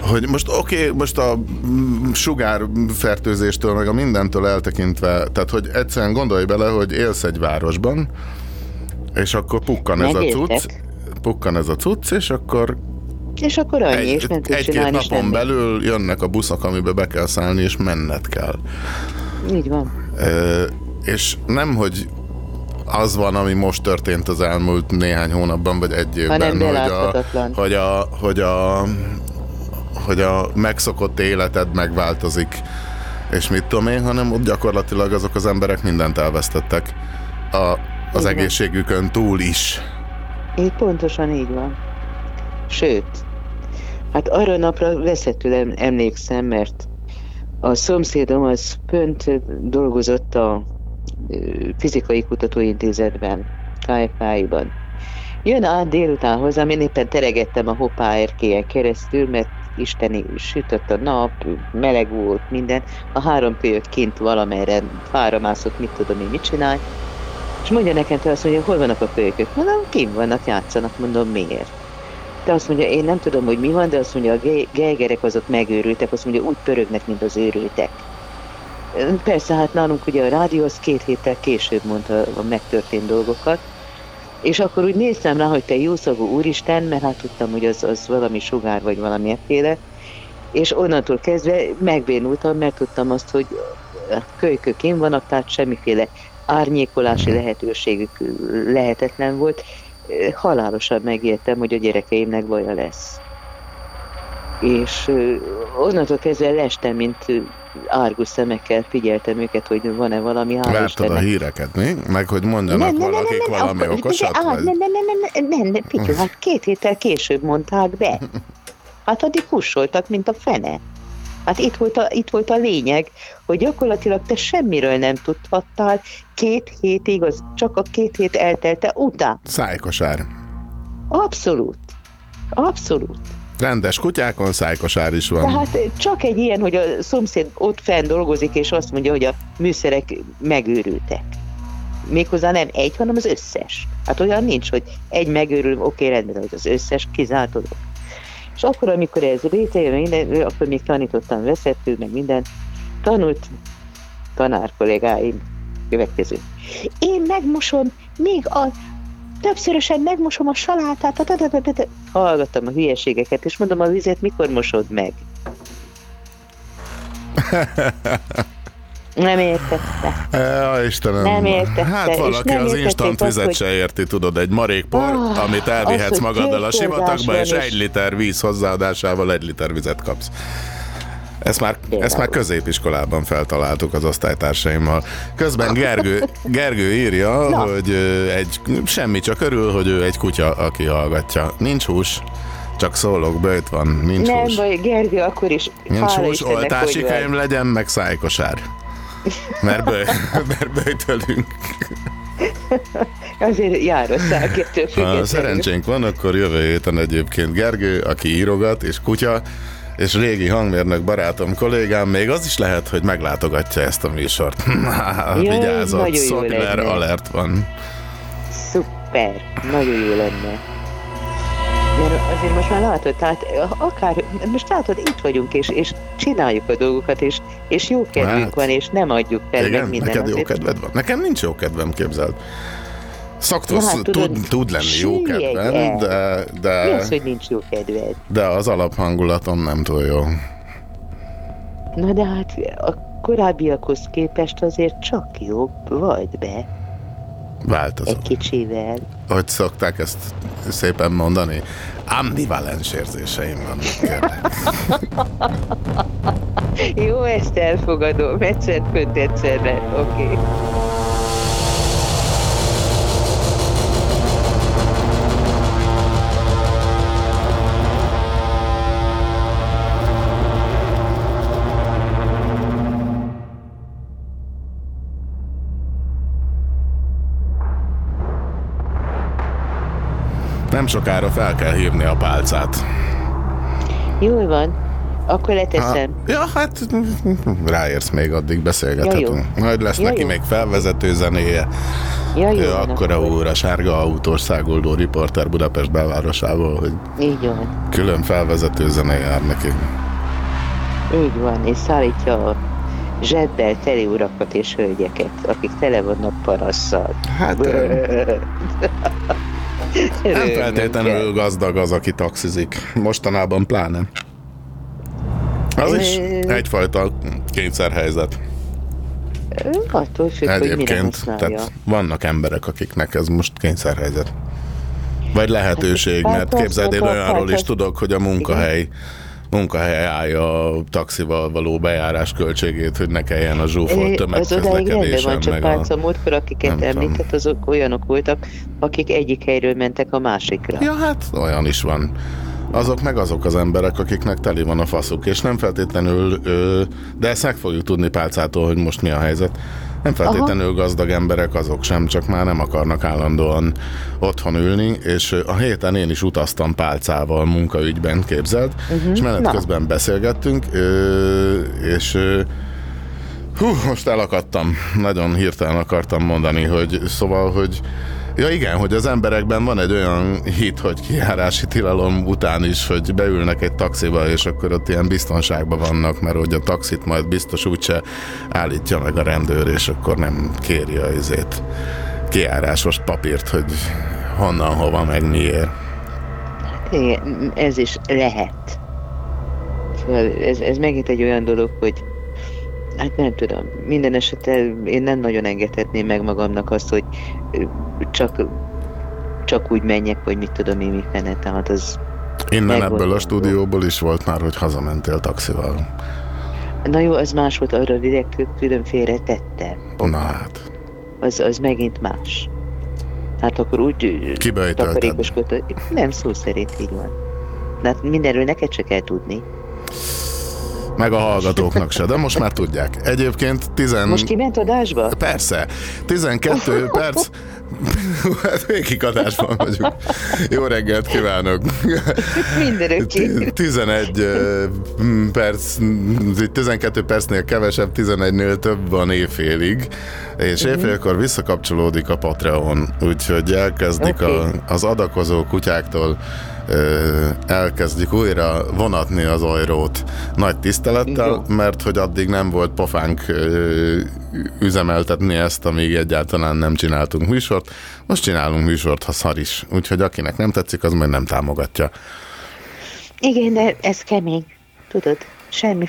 hogy most oké, okay, most a mm, sugárfertőzéstől, meg a mindentől eltekintve, tehát hogy egyszerűen gondolj bele, hogy élsz egy városban, és akkor pukkan ez a cucc, pukkan ez a cucc, és akkor És akkor annyi, és nem egy, tudsz egy-két csinálni napon belül jönnek a buszok, amiben be kell szállni, és menned kell. Így van. Ö, és nem, hogy az van, ami most történt az elmúlt néhány hónapban, vagy egy évben, Hanem hogy a, hogy a, hogy a hogy a megszokott életed megváltozik, és mit tudom én, hanem ott gyakorlatilag azok az emberek mindent elvesztettek a, az Így van. egészségükön túl is. Így pontosan így van. Sőt, hát arra napra veszettül em- emlékszem, mert a szomszédom az pönt dolgozott a Fizikai Kutatóintézetben, KFI-ban. Jön át délután hozzám, én éppen teregettem a Hoppá erkélyen keresztül, mert isteni sütött a nap, meleg volt minden. A három kölyök kint valamerre fára mászott, mit tudom én, mit csinál. És mondja nekem te azt mondja, hol vannak a kölykök? Mondom, kint vannak, játszanak, mondom, miért? De azt mondja, én nem tudom, hogy mi van, de azt mondja, a ge- geigerek azok megőrültek, azt mondja, úgy pörögnek, mint az őrültek. Persze, hát nálunk ugye a rádió az két héttel később mondta a megtörtént dolgokat, és akkor úgy néztem rá, hogy te jószagú úristen, mert hát tudtam, hogy az, az valami sugár vagy valamilyenféle, és onnantól kezdve megbénultam, mert tudtam azt, hogy kölykök én vannak, tehát semmiféle árnyékolási lehetőségük lehetetlen volt. Halálosan megértem, hogy a gyerekeimnek baja lesz. És onnantól kezdve lestem, mint árgus szemekkel figyeltem őket, hogy van-e valami hála Vártad a híreket, mi? Meg hogy mondjanak valakik valami akkor- okosat? Á, nem, nem, nem, nem, nem, nem, nem, Pityu, hát két héttel később mondták be. Hát addig kussoltak, mint a fene. Hát itt volt, a, itt volt a lényeg, hogy gyakorlatilag te semmiről nem tudhattál két hétig, az csak a két hét eltelte után. Szájkosár. Abszolút. Abszolút. Rendes kutyákon szájkosár is van. Tehát csak egy ilyen, hogy a szomszéd ott fenn dolgozik, és azt mondja, hogy a műszerek megőrültek. Méghozzá nem egy, hanem az összes. Hát olyan nincs, hogy egy megőrül, oké, rendben, hogy az összes kizárt dolog. És akkor, amikor ez létrejön, minden, akkor még tanítottam veszettő, meg minden, tanult tanár kollégáim következő. Én megmosom még a többszörösen megmosom a salátát, ta. hallgattam a hülyeségeket, és mondom, a vizet mikor mosod meg? Nem értette. Ja, Istenem. Nem értette, Hát valaki nem az instant vizet hogy- se érti, tudod, egy marékpor, Ah, amit elvihetsz az, magaddal a sivatagba, és egy liter víz hozzáadásával egy liter vizet kapsz. Ezt már, ezt már középiskolában feltaláltuk az osztálytársaimmal. Közben Gergő, Gergő írja, Na. hogy egy, semmi csak örül, hogy ő egy kutya, aki hallgatja. Nincs hús, csak szólok, bőjt van, nincs nem hús. baj, Gergő, akkor is Nincs hús, oltási könyv legyen, meg szájkosár. Mert, bő, mert bőjtölünk. Azért jár a szákettől Ha függetlenül. szerencsénk van, akkor jövő héten egyébként Gergő, aki írogat, és kutya, és régi hangmérnök barátom, kollégám, még az is lehet, hogy meglátogatja ezt a műsort. Jaj, Szogler lenne. alert van. Szuper, nagyon jó lenne. Mert azért most már látod, tehát akár, most látod, itt vagyunk, és, és csináljuk a dolgokat, és, és jó kedvünk Hát. van, és nem adjuk fel Igen, meg minden. neked jó azért- kedved van. Nekem nincs jó kedvem, képzeld. Szaktusz Ja, hát tudod, tud, tud lenni jó kedvem, de, Mi de, az, hogy nincs jó kedved? de az alaphangulatom nem túl jó. Na de hát a korábbiakhoz képest azért csak jobb vagy be, Változó. egy kicsivel. Hogy szokták ezt szépen mondani? Ambivalens érzéseim vannak, kérlek. Jó, ezt elfogadom, egyszer köt egyszerre, oké. Okay. Nem sokára fel kell hívni a pálcát. Jól van, akkor leteszem. Ha, ja, hát ráérsz még, addig beszélgethetünk. Ja, Majd lesz Ja, neki jó. még felvezető zenéje. Ja, jó Ő akkor. úr, a sárga autós száguldó riporter Budapest belvárosából, hogy Így van, külön felvezető zene jár neki. így van, és szállítja a zsebbel teli urakat és hölgyeket, akik tele vannak parasszal. Hát nem feltétlenül gazdag az, aki taxizik. Mostanában pláne. Az is egyfajta kényszerhelyzet. Attól függ, hogy Egyébként, használja. tehát vannak emberek, akiknek ez most kényszerhelyzet. Vagy lehetőség, Hát, mert képzeld, én olyanról is tudok, hogy a munkahely munkahely állja a taxival való bejárás költségét, hogy ne kelljen a zsúfolt Az tömegközlekedésen, van, csak meg a... pálca múltkor, akiket említett, azok olyanok voltak, akik egyik helyről mentek a másikra. Ja, hát olyan is van. Azok meg azok az emberek, akiknek teli van a faszuk, és nem feltétlenül, ö, de ezt meg fogjuk tudni pálcától, hogy most mi a helyzet. Nem feltétlenül gazdag emberek azok sem, csak már nem akarnak állandóan otthon ülni, és a héten én is utaztam pálcával munkaügyben, képzeld, uh-huh. és menet Na. közben beszélgettünk, és Hú, most elakadtam. Nagyon hirtelen akartam mondani, hogy szóval, hogy Ja igen, hogy az emberekben van egy olyan hit, hogy kijárási tilalom után is, hogy beülnek egy taxiba, és akkor ott ilyen biztonságban vannak, mert hogy a taxit majd biztos úgyse állítja meg a rendőr, és akkor nem kéri a izét kijárásos papírt, hogy honnan, hova, meg miért. Igen, ez is lehet. Szóval ez, ez megint egy olyan dolog, hogy hát nem tudom, minden esetre én nem nagyon engedhetném meg magamnak azt, hogy csak, csak úgy menjek, hogy mit tudom én mi fene, tehát az Innen ebből a stúdióból is volt már, hogy hazamentél taxival. Na jó, az más volt, arra direkt különféle tette. Na hát. Az, az megint más. Hát akkor úgy takarékoskodott. Nem szó szerint így van. De hát mindenről neked se kell tudni. Meg a hallgatóknak se, de most már tudják. Egyébként 10... Most kiment adásba? Persze. 12 perc. Hát végig adásban vagyunk. Jó reggelt kívánok. Mindenöké. 11 ö, perc, 12 percnél kevesebb, 11-nél több van éjfélig, és éjfélkor visszakapcsolódik a Patreon, úgyhogy elkezdik a, Oké. az adakozó kutyáktól elkezdjük újra vonatni az ajrót nagy tisztelettel, mert hogy addig nem volt pofánk ö, üzemeltetni ezt, amíg egyáltalán nem csináltunk műsort. Most csinálunk műsort, ha szar is. Úgyhogy akinek nem tetszik, az majd nem támogatja. Igen, de ez kemény. Tudod, semmi.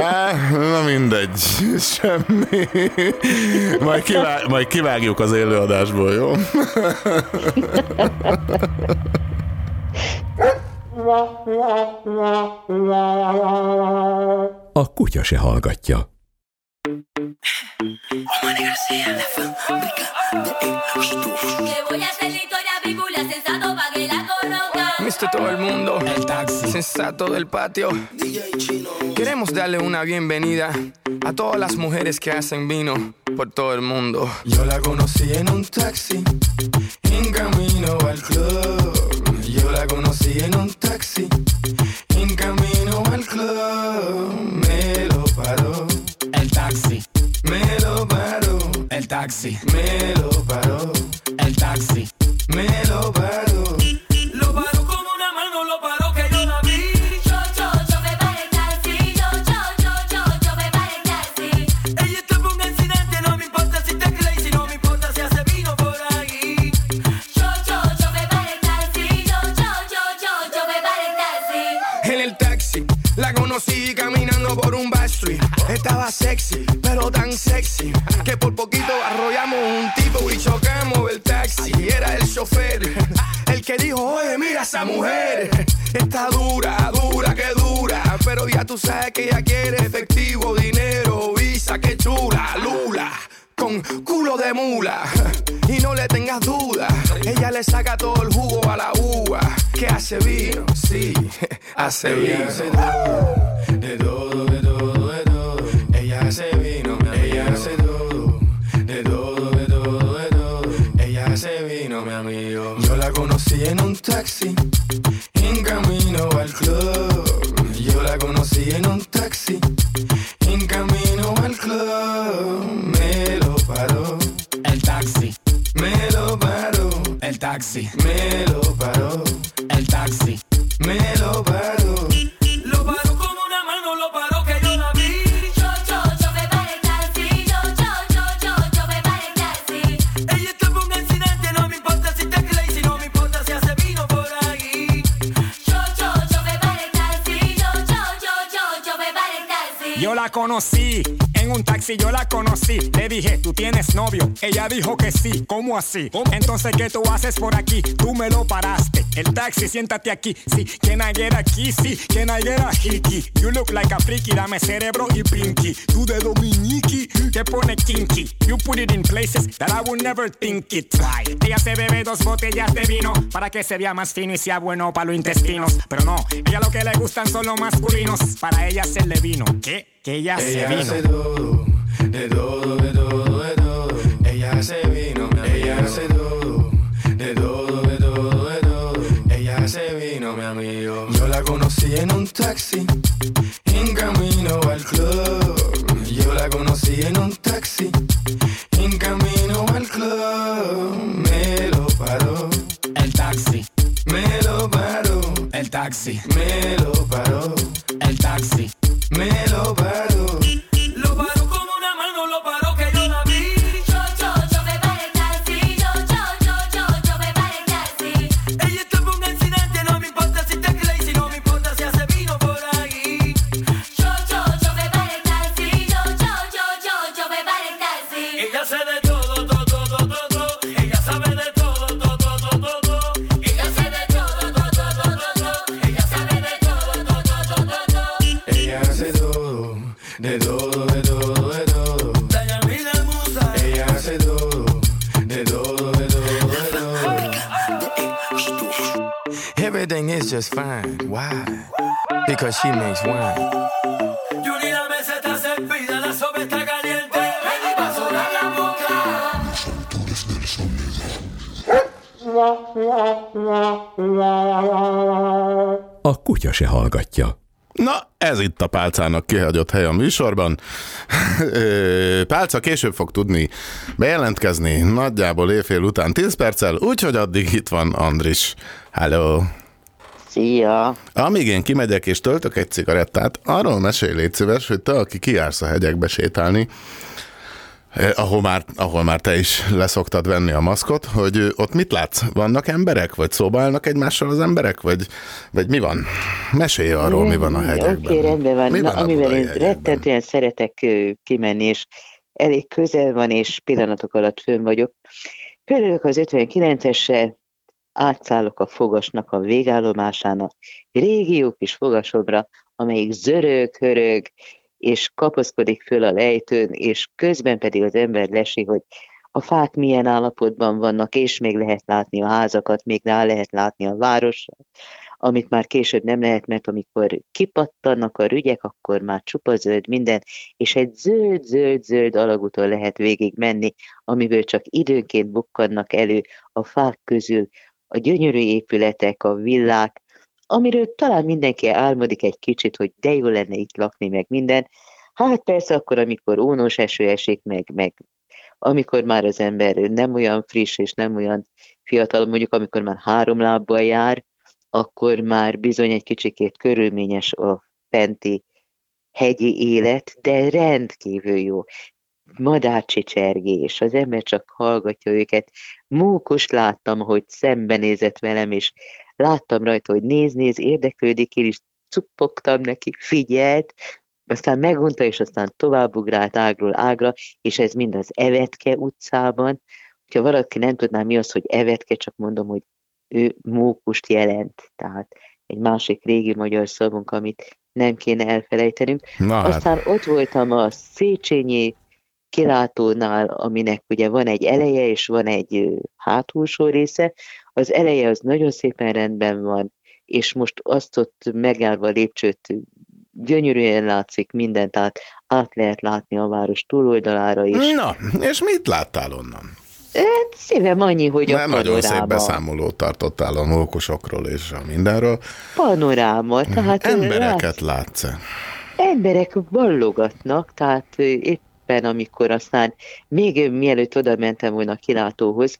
Á, na mindegy, semmi. Majd, kivág, majd kivágjuk az élőadásból, jó? A kutya se hallgatja. Viste todo el mundo, el taxi sensato del patio. Queremos darle una bienvenida a todas las mujeres que hacen vino por todo el mundo. Yo la conocí en un taxi, en camino al club. Yo la conocí en un taxi, en camino al club. Me lo paró el taxi, me lo paró el taxi, me lo paró el taxi, me lo paró. Estaba sexy, pero tan sexy que por poquito arrollamos un tipo y chocamos el taxi. Era el chofer, el que dijo, oye, mira esa mujer. Está dura, dura, que dura. Pero ya tú sabes que ella quiere efectivo, dinero, visa, que chula, lula. Con culo de mula y no le tengas duda, ella le saca todo el jugo a la uva. Que hace vino, sí, hace vino. De todo, de todo, de todo. Ella hace vino, ella hace todo. De todo, de todo, de todo. Ella hace vino, mi amigo. Yo la conocí en un taxi, en camino al club. Yo la conocí en un taxi, en camino al club. Me lo paró el taxi, me lo paró el taxi, me lo paró el taxi, me lo paró. Conocí en un taxi, yo la conocí. Le dije, ¿tú tienes novio? Ella dijo que sí. ¿Cómo así? Entonces, ¿qué tú haces por aquí? Tú me lo paraste. El taxi, siéntate aquí. Sí, can I get a kissy? Can I get hickey? You look like a freaky, dame cerebro y pinky. Tú de dominiki, te pone kinky. You put it in places that I would never think it. Try. Ella se bebe dos botellas de vino para que se vea más fino y sea bueno para los intestinos. Pero no, ella lo que le gustan son los masculinos. Para ella hacerle vino. ¿Qué? que ella, ella se vino. Hace todo, de todo, de todo, de todo. Ella se vino, mi amigo. Ella hace todo, de todo, de todo, de todo. Ella se vino, mi amigo. Yo la conocí en un taxi, en camino al club. Yo la conocí en un taxi, en camino al club. Me lo paró. El taxi. Me lo paró. El taxi. Me lo paró kutya se hallgatja. Na, ez itt a Pálcának kihagyott hely a műsorban. Pálca később fog tudni bejelentkezni, nagyjából éjfél után 10 perccel, úgyhogy addig itt van Andris. Hello! Szia! Amíg én kimegyek és töltök egy cigarettát, arról mesélj légy szíves, hogy te, aki kijársz a hegyekbe sétálni, ahol már, ahol már te is leszoktad venni a maszkot, hogy ott mit látsz? Vannak emberek? Vagy szóba állnak egymással az emberek? Vagy, vagy mi van? Mesélj arról, mi van a hegyekben. Oké, rendben van. Mi Na, van amivel én rettentően szeretek kimenni, és elég közel van, és pillanatok alatt fönn vagyok. Fölülök az 59-essel, átszállok a fogasnak a végállomásának, régi jó kis fogasomra, amelyik zörög, hörög, és kapaszkodik föl a lejtőn, és közben pedig az ember lesi, hogy a fák milyen állapotban vannak, és még lehet látni a házakat, még rá lehet látni a városra, amit már később nem lehet, mert amikor kipattannak a rügyek, akkor már csupa zöld minden, és egy zöld-zöld-zöld alagúton lehet végig menni, amiből csak időnként bukkannak elő a fák közül a gyönyörű épületek, a villák, amiről talán mindenki álmodik egy kicsit, hogy de jó lenne itt lakni, meg minden. Hát persze akkor, amikor ónos eső esik, meg, meg amikor már az ember nem olyan friss és nem olyan fiatal, mondjuk amikor már három lábbal jár, akkor már bizony egy kicsikét körülményes a fenti hegyi élet, de rendkívül jó. Madárcsicsergés, az ember csak hallgatja őket. Mókos láttam, hogy szembenézett velem, és láttam rajta, hogy néz, néz, érdeklődik, én is cuppogtam neki, figyelt, aztán megunta, és aztán továbbugrált ágról ágra, és ez mind az Evetke utcában. Ha valaki nem tudná, mi az, hogy Evetke, csak mondom, hogy ő mókust jelent, tehát egy másik régi magyar szavunk, amit nem kéne elfelejtenünk. Na hát. Aztán ott voltam a Széchenyi kilátónál, aminek ugye van egy eleje, és van egy hátulsó része. Az eleje az nagyon szépen rendben van, és most azt ott megállva a lépcsőt gyönyörűen látszik minden, tehát át lehet látni a város túloldalára is. Na, és mit láttál onnan? Hát szívem annyi, hogy a Nem nagyon szép panoráma. beszámolót tartottál a mókusokról és a mindenről. Panoráma, tehát Embereket látsz emberek vallogatnak, tehát ö, éppen amikor aztán még mielőtt oda mentem volna a kilátóhoz,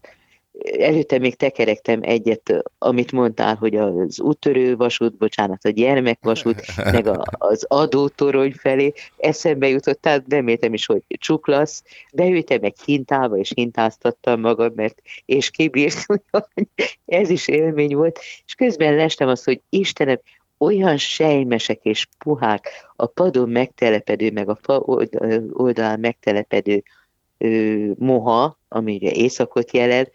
előtte még tekerektem egyet, amit mondtál, hogy az úttörő vasút, bocsánat, a gyermekvasút, meg a, az adótorony felé, eszembe jutott, tehát reméltem is, hogy csuklasz, beültem egy hintába, és hintáztattam magam, mert és kibírt, hogy ez is élmény volt, és közben lestem azt, hogy Istenem, olyan sejmesek és puhák a padon megtelepedő, meg a fa old- oldalán megtelepedő ö, moha, ami ugye éjszakot jelent,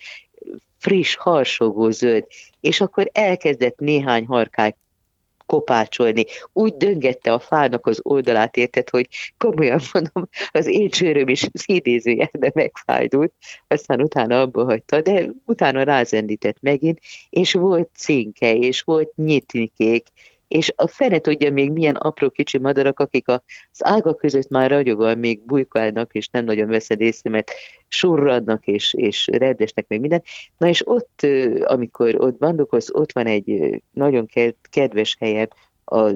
friss, harsogó zöld, és akkor elkezdett néhány harkály kopácsolni. Úgy döngette a fának az oldalát, érted, hogy komolyan mondom, az én csőröm is az idézőjelben megfájdult, aztán utána abba hagyta, de utána rázendített megint, és volt cinke, és volt nyitnikék, és a fene tudja még milyen apró kicsi madarak, akik az ágak között már ragyogóan még bujkálnak, és nem nagyon veszed észre, mert surradnak, és, és reddesnek még minden. Na és ott, amikor ott bandokolsz, ott van egy nagyon ke- kedves helyem, a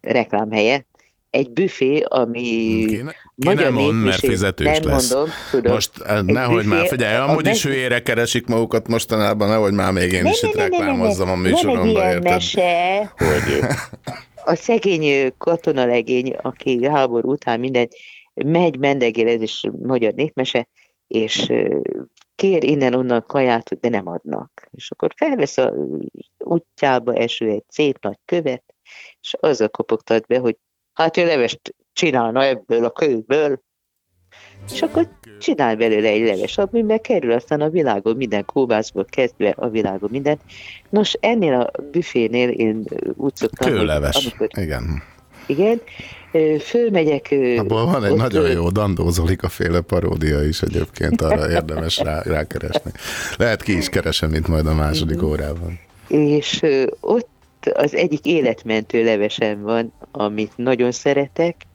reklámhelye, egy büfé, ami Kéne, magyar kéne mond, mert fizetős nem lesz. mondom, tudom. Most eh, nehogy büfé, már, figyelj, a amúgy is meg- hülyére keresik magukat mostanában, nehogy már még én Ne, is ne, itt ne, ne, ne, ne. reklámozzam a műsoromba, érted? mese, hogy a szegény katonalegény, aki háború után minden megy, mendegél, ez is magyar népmese, és kér innen-onnan kaját, de nem adnak. És akkor felvesz a útjába eső egy szép nagy követ, és azzal kopogtat be, hogy hát ő levest csinálna ebből a kőből, és akkor csinál belőle egy leves, amiben kerül aztán a világon minden kóbászból kezdve a világon minden. Nos, ennél a büfénél én úgy szoktam, Kőleves, amikor, igen. igen, fölmegyek, ö, Abból van egy ott, nagyon jó Dandózolika féle paródia is egyébként, arra érdemes rá, rákeresni. Lehet ki is keresem itt majd a második órában. és ö, az egyik életmentő levesem van, amit nagyon szeretek,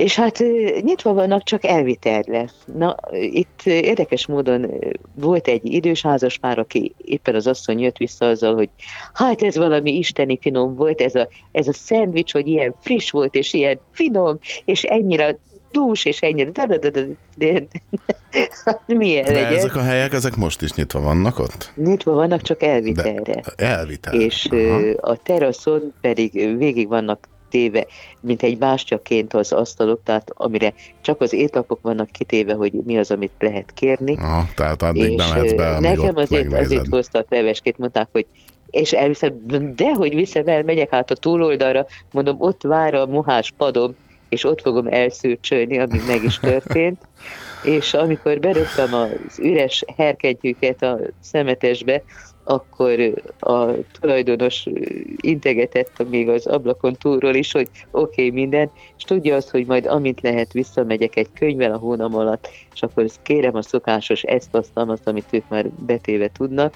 és hát nyitva vannak csak elvitelre. Na, itt érdekes módon volt egy idős házaspár, aki éppen az asszony jött vissza azzal, hogy hát ez valami isteni finom volt, ez a, ez a szendvics, hogy ilyen friss volt, és ilyen finom, és ennyire dús, és ennyire... de- de- de- de- de- Milyen De legyen? ezek a helyek, ezek most is nyitva vannak ott? Nyitva vannak, csak elvitelre. Elvitel. És ö, a teraszon pedig végig vannak téve, mint egy bástyaként az asztalok, tehát amire csak az étlapok vannak kitéve, hogy mi az, amit lehet kérni. Aha, tehát addig nem mehetsz ö, be, nekem azért, azért hoztak leveskét, mondták, hogy és elviszem, de hogy viszem el, megyek át a túloldalra, mondom, ott vár a mohás padom, és ott fogom elszűrcsölni, ami meg is történt. És amikor berögtem az üres herkentyűket a szemetesbe, akkor a tulajdonos integetett még az ablakon túlról is, hogy oké, okay, minden, és tudja azt, hogy majd amint lehet, visszamegyek egy könyvvel a hónam alatt, és akkor kérem a szokásos ezt, azt, azt, amit ők már betéve tudnak,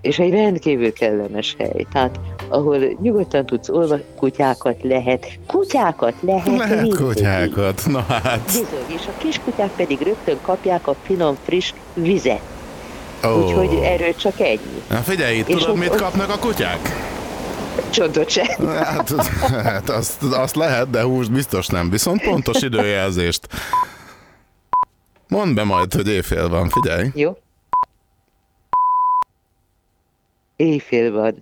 és egy rendkívül kellemes hely. Tehát, ahol nyugodtan tudsz olva, kutyákat lehet, kutyákat lehet, Lehet vinni. kutyákat, na hát. Bizony, és a kiskutyák pedig rögtön kapják a finom, friss vizet. Ó. Úgyhogy erről csak ennyi. Na figyelj, És tudod, ott- mit ott- kapnak a kutyák? Csontot se. Hát, hát azt, azt lehet, de húst biztos nem. Viszont pontos időjelzést. Mondd be majd, hogy éjfél van, figyelj. Jó. Éjfél van.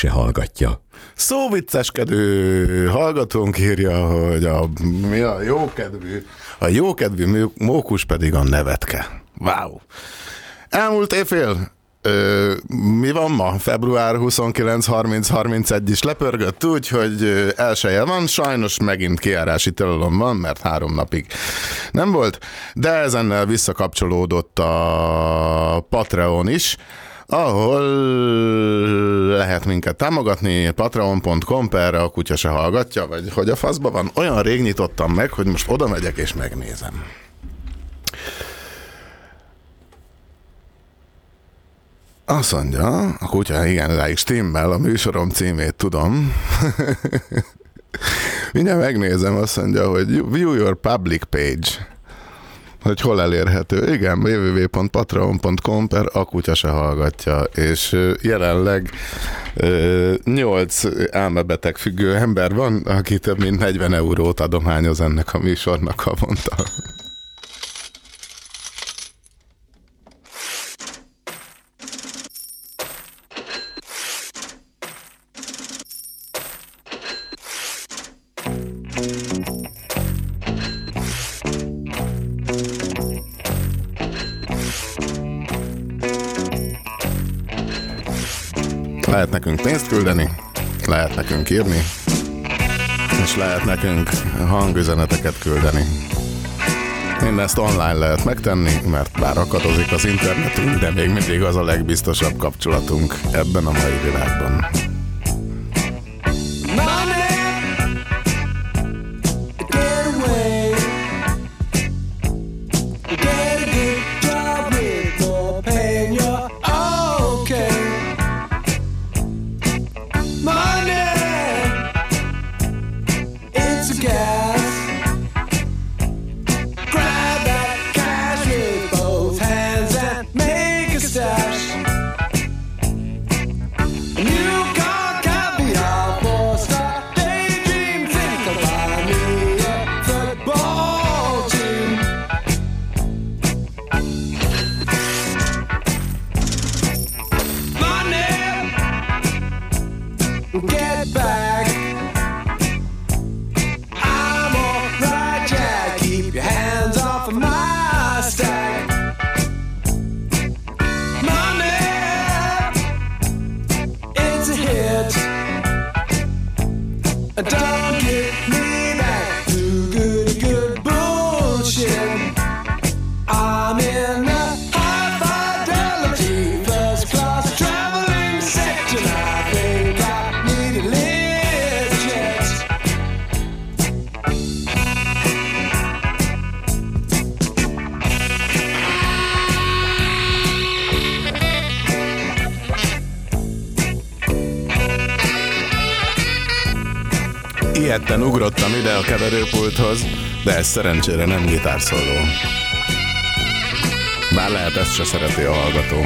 Se hallgatja. Szóvicceskedő hallgatónk írja, hogy a, mi a jókedvű, a jókedvű mókus pedig a nevetke. Wow. Elmúlt évfél, Ö, mi van ma? Február 29, 30, 31 is lepörgött úgy, hogy ö, elsője van, sajnos megint kiárási tilalom van, mert három napig nem volt, de ezennel visszakapcsolódott a Patreon is, ahol lehet minket támogatni, patreon.com per a kutya se hallgatja, vagy hogy a faszba van. Olyan rég nyitottam meg, hogy most oda megyek és megnézem. Azt mondja, a kutya igen, rá is stimmel, a műsorom címét tudom. Mindjárt megnézem, azt mondja, hogy view your public page hogy hol elérhető. Igen, www.patreon.com per a kutya se hallgatja, és jelenleg ö, 8 elmebeteg függő ember van, aki több mint 40 eurót adományoz ennek a műsornak havonta. Lehet nekünk pénzt küldeni, lehet nekünk írni, és lehet nekünk hangüzeneteket küldeni. Mindezt online lehet megtenni, mert bár akadozik az internetünk, de még mindig az a legbiztosabb kapcsolatunk ebben a mai világban. Ez szerencsére nem gitárszóló. Bár lehet ezt se szereti a hallgató.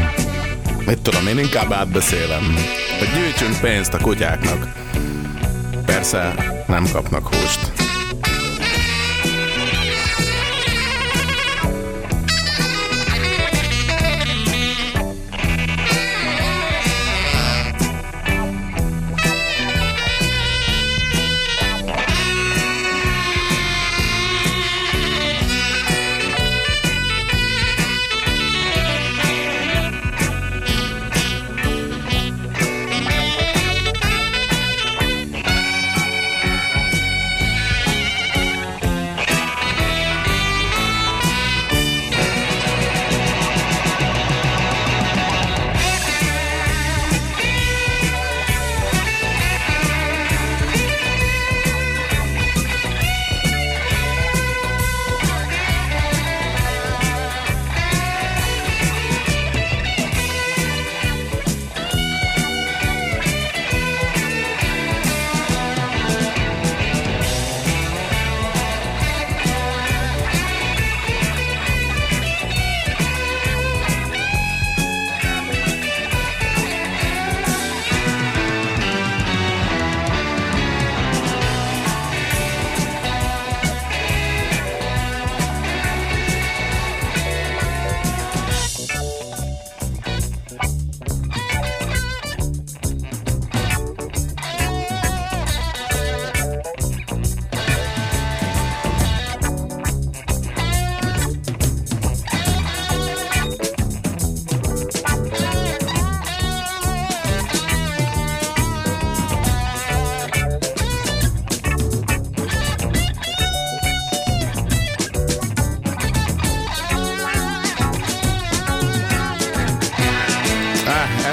Mit tudom, én inkább átbeszélem, hogy gyűjtsünk pénzt a kutyáknak. Persze nem kapnak húst.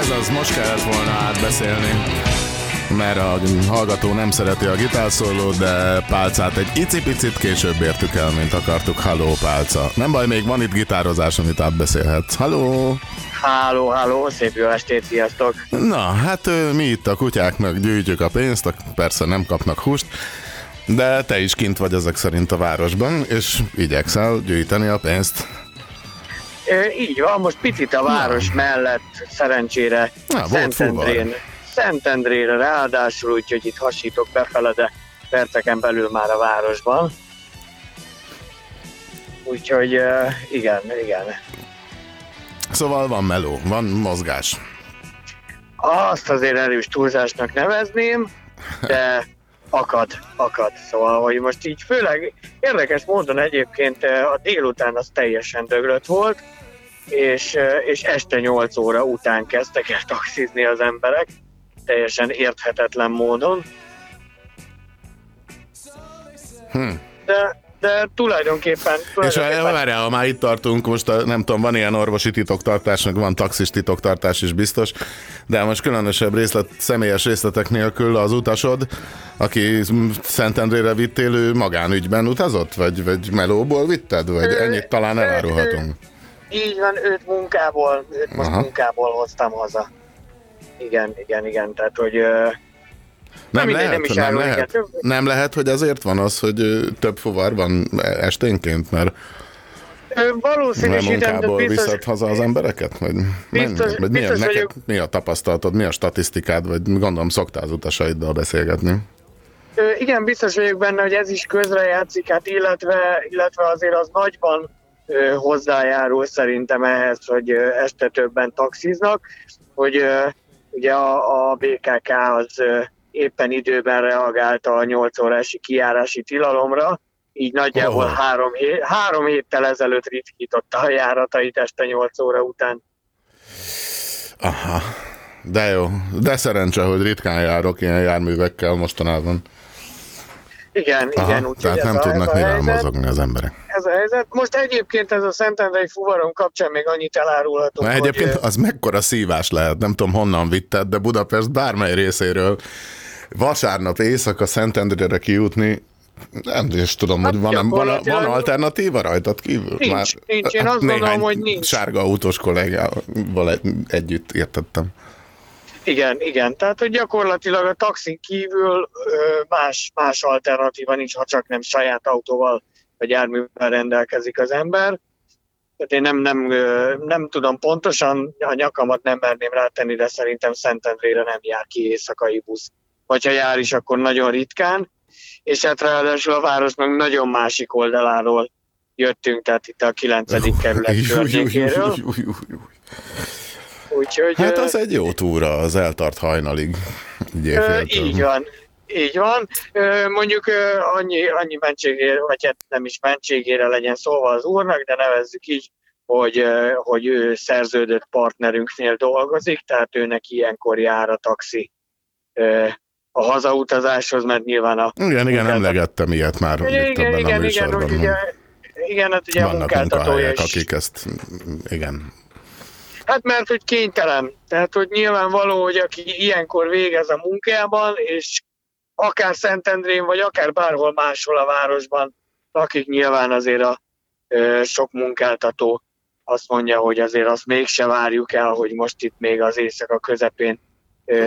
Ez az, most kellett volna átbeszélni. Mert a hallgató nem szereti a gitárszólót, de pálcát egy icipicit később értük el, mint akartuk. Halló, pálca. Nem baj, még van itt gitározás, amit átbeszélhetsz. Halló! Háló, háló, szép jó estét, sziasztok! Na, hát mi itt a kutyáknak gyűjtjük a pénzt, persze nem kapnak húst, de te is kint vagy ezek szerint a városban, és igyekszel gyűjteni a pénzt. Így van, most picit a város mellett szerencsére Na, Szentendrén, Szentendrére ráadásul, úgyhogy itt hasítok befele, de perceken belül már a városban. Úgyhogy igen, igen. Szóval van meló, van mozgás. Azt azért erős túlzásnak nevezném, de akad, akad. Szóval, hogy most így főleg érdekes módon egyébként a délután az teljesen döglött volt, és, és este 8 óra után kezdtek el taxizni az emberek, teljesen érthetetlen módon. Hm. De, de tulajdonképpen... És tulajdonképpen várjál, ha már itt tartunk, most a, nem tudom, van ilyen orvosi titoktartás, meg van taxis titoktartás is biztos, de most különösebb részlet, személyes részletek nélkül az utasod, aki Szentendrére vittél, ő magánügyben utazott? Vagy, vagy melóból vitted? Vagy ennyit talán elárulhatunk? Így van, őt munkából, őt most Aha. munkából hoztam haza. Igen, igen, igen, tehát hogy... Nem mindegy, lehet, nem is nem, lehet, nem lehet, hogy azért van az, hogy több fuvar van esténként, mert Valószínűsítem, de biztos, viszed haza az embereket? Vagy, Biztos- vagy milyen, biztos neked, vagyok. mi a tapasztalatod, mi a statisztikád, vagy gondolom szoktál az utasaiddal beszélgetni? Igen, biztos vagyok benne, hogy ez is közrejátszik, hát illetve, illetve azért az nagyban hozzájárul szerintem ehhez, hogy este többen taxiznak, hogy ugye a, a BKK az éppen időben reagált a 8 órási kijárási tilalomra, így nagyjából Oh. három, hét, három héttel ezelőtt ritkította a járatait este 8 óra után. Aha, de jó. De szerencse, hogy ritkán járok ilyen járművekkel mostanában. Igen, Aha, igen, úgyhogy tehát nem a, tudnak mivel helyzet. mozogni az emberek. Ez a helyzet. Most egyébként ez a Szentendrei fuvarom kapcsán még annyit elárulhatunk, Na, hogy egyébként ö, az mekkora szívás lehet, nem tudom honnan vitted, de Budapest bármely részéről vasárnap éjszaka Szentendrére kijutni, nem is tudom, hogy van, van, van alternatíva rajtad kívül? Nincs, nincs. Én azt néhány gondolom, hogy nincs. sárga autós kollégával egy- együtt értettem. Igen, igen. Tehát, hogy gyakorlatilag a taxin kívül más, más alternatíva nincs, ha csak nem saját autóval vagy járművel rendelkezik az ember. Tehát én nem, nem, nem tudom pontosan, a nyakamat nem merném rátenni, de szerintem Szentendrére nem jár ki éjszakai busz. Vagy ha jár is, akkor nagyon ritkán. És hát ráadásul a város meg nagyon másik oldaláról jöttünk, tehát itt a 9. kerület környékéről. Úgyhogy, Hát az egy jó túra, az eltart hajnalig. Éjféltől. így van. Így van. Mondjuk annyi, annyi mentségére, vagy hát nem is mentségére legyen szólva az úrnak, de nevezzük így, hogy, hogy ő szerződött partnerünknél dolgozik, tehát őnek ilyenkor jár a taxi a hazautazáshoz, mert nyilván a... Igen, igen, emlegettem ilyet már itt igen, ebben a igen, igen, műsorban. hogy ugye, igen, hát ugye a Vannak munkáltatója munkahelyek, is akik ezt, igen, Hát mert hogy kénytelen. Tehát, hogy nyilvánvaló, hogy aki ilyenkor végez a munkában, és akár Szentendrén, vagy akár bárhol máshol a városban, akik nyilván azért a ö, sok munkáltató azt mondja, hogy azért azt mégse várjuk el, hogy most itt még az éjszaka közepén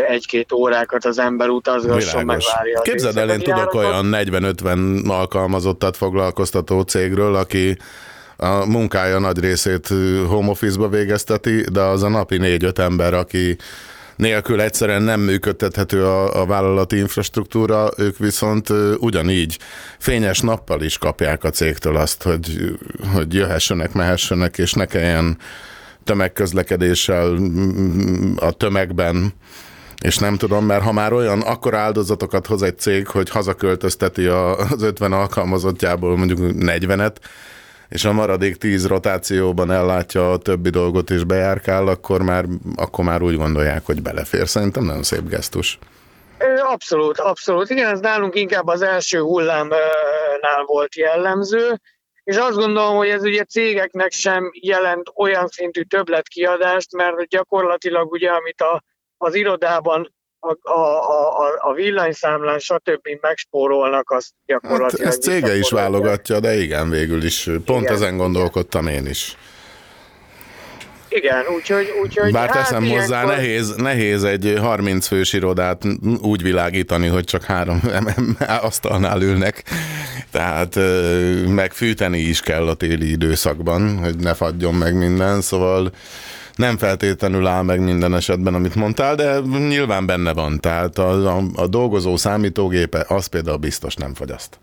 egy-két órákat az ember utazgasson, Világos. megvárja. Képzeld el, én tudok olyan 40-50 alkalmazottat foglalkoztató cégről, aki a munkája nagy részét home office-ba végezteti, de az a napi 4-5 ember, aki nélkül egyszerűen nem működtethető a, a vállalati infrastruktúra, ők viszont ugyanígy fényes nappal is kapják a cégtől azt, hogy, hogy jöhessenek, mehessenek, és ne kelljen tömegközlekedéssel a tömegben. És nem tudom, mert ha már olyan akkor áldozatokat hoz egy cég, hogy hazaköltözteti az 50 alkalmazottjából mondjuk 40-et, és a maradék 10 rotációban ellátja a többi dolgot és bejárkál, akkor már, akkor már úgy gondolják, hogy belefér. Szerintem nagyon szép gesztus. Abszolút, abszolút. Igen, ez nálunk inkább az első hullámnál volt jellemző, és azt gondolom, hogy ez ugye cégeknek sem jelent olyan szintű többletkiadást, mert gyakorlatilag ugye, amit a, az irodában a, a, a, a villanyszámlán, stb. megspórolnak, azt gyakorlatilag... Hát ezt cége is válogatja, de igen, végül is. Pont Igen. ezen gondolkodtam én is. Igen, úgyhogy... úgyhogy Bár teszem hát hozzá, ilyenkor- nehéz, nehéz egy 30 fős irodát úgy világítani, hogy csak három asztalnál ülnek. Tehát ö, meg fűteni is kell a téli időszakban, hogy ne fagyjon meg minden, szóval nem feltétlenül áll meg minden esetben, amit mondtál, de nyilván benne van. Tehát a, a, a dolgozó számítógépe, az például biztos nem fogyaszt.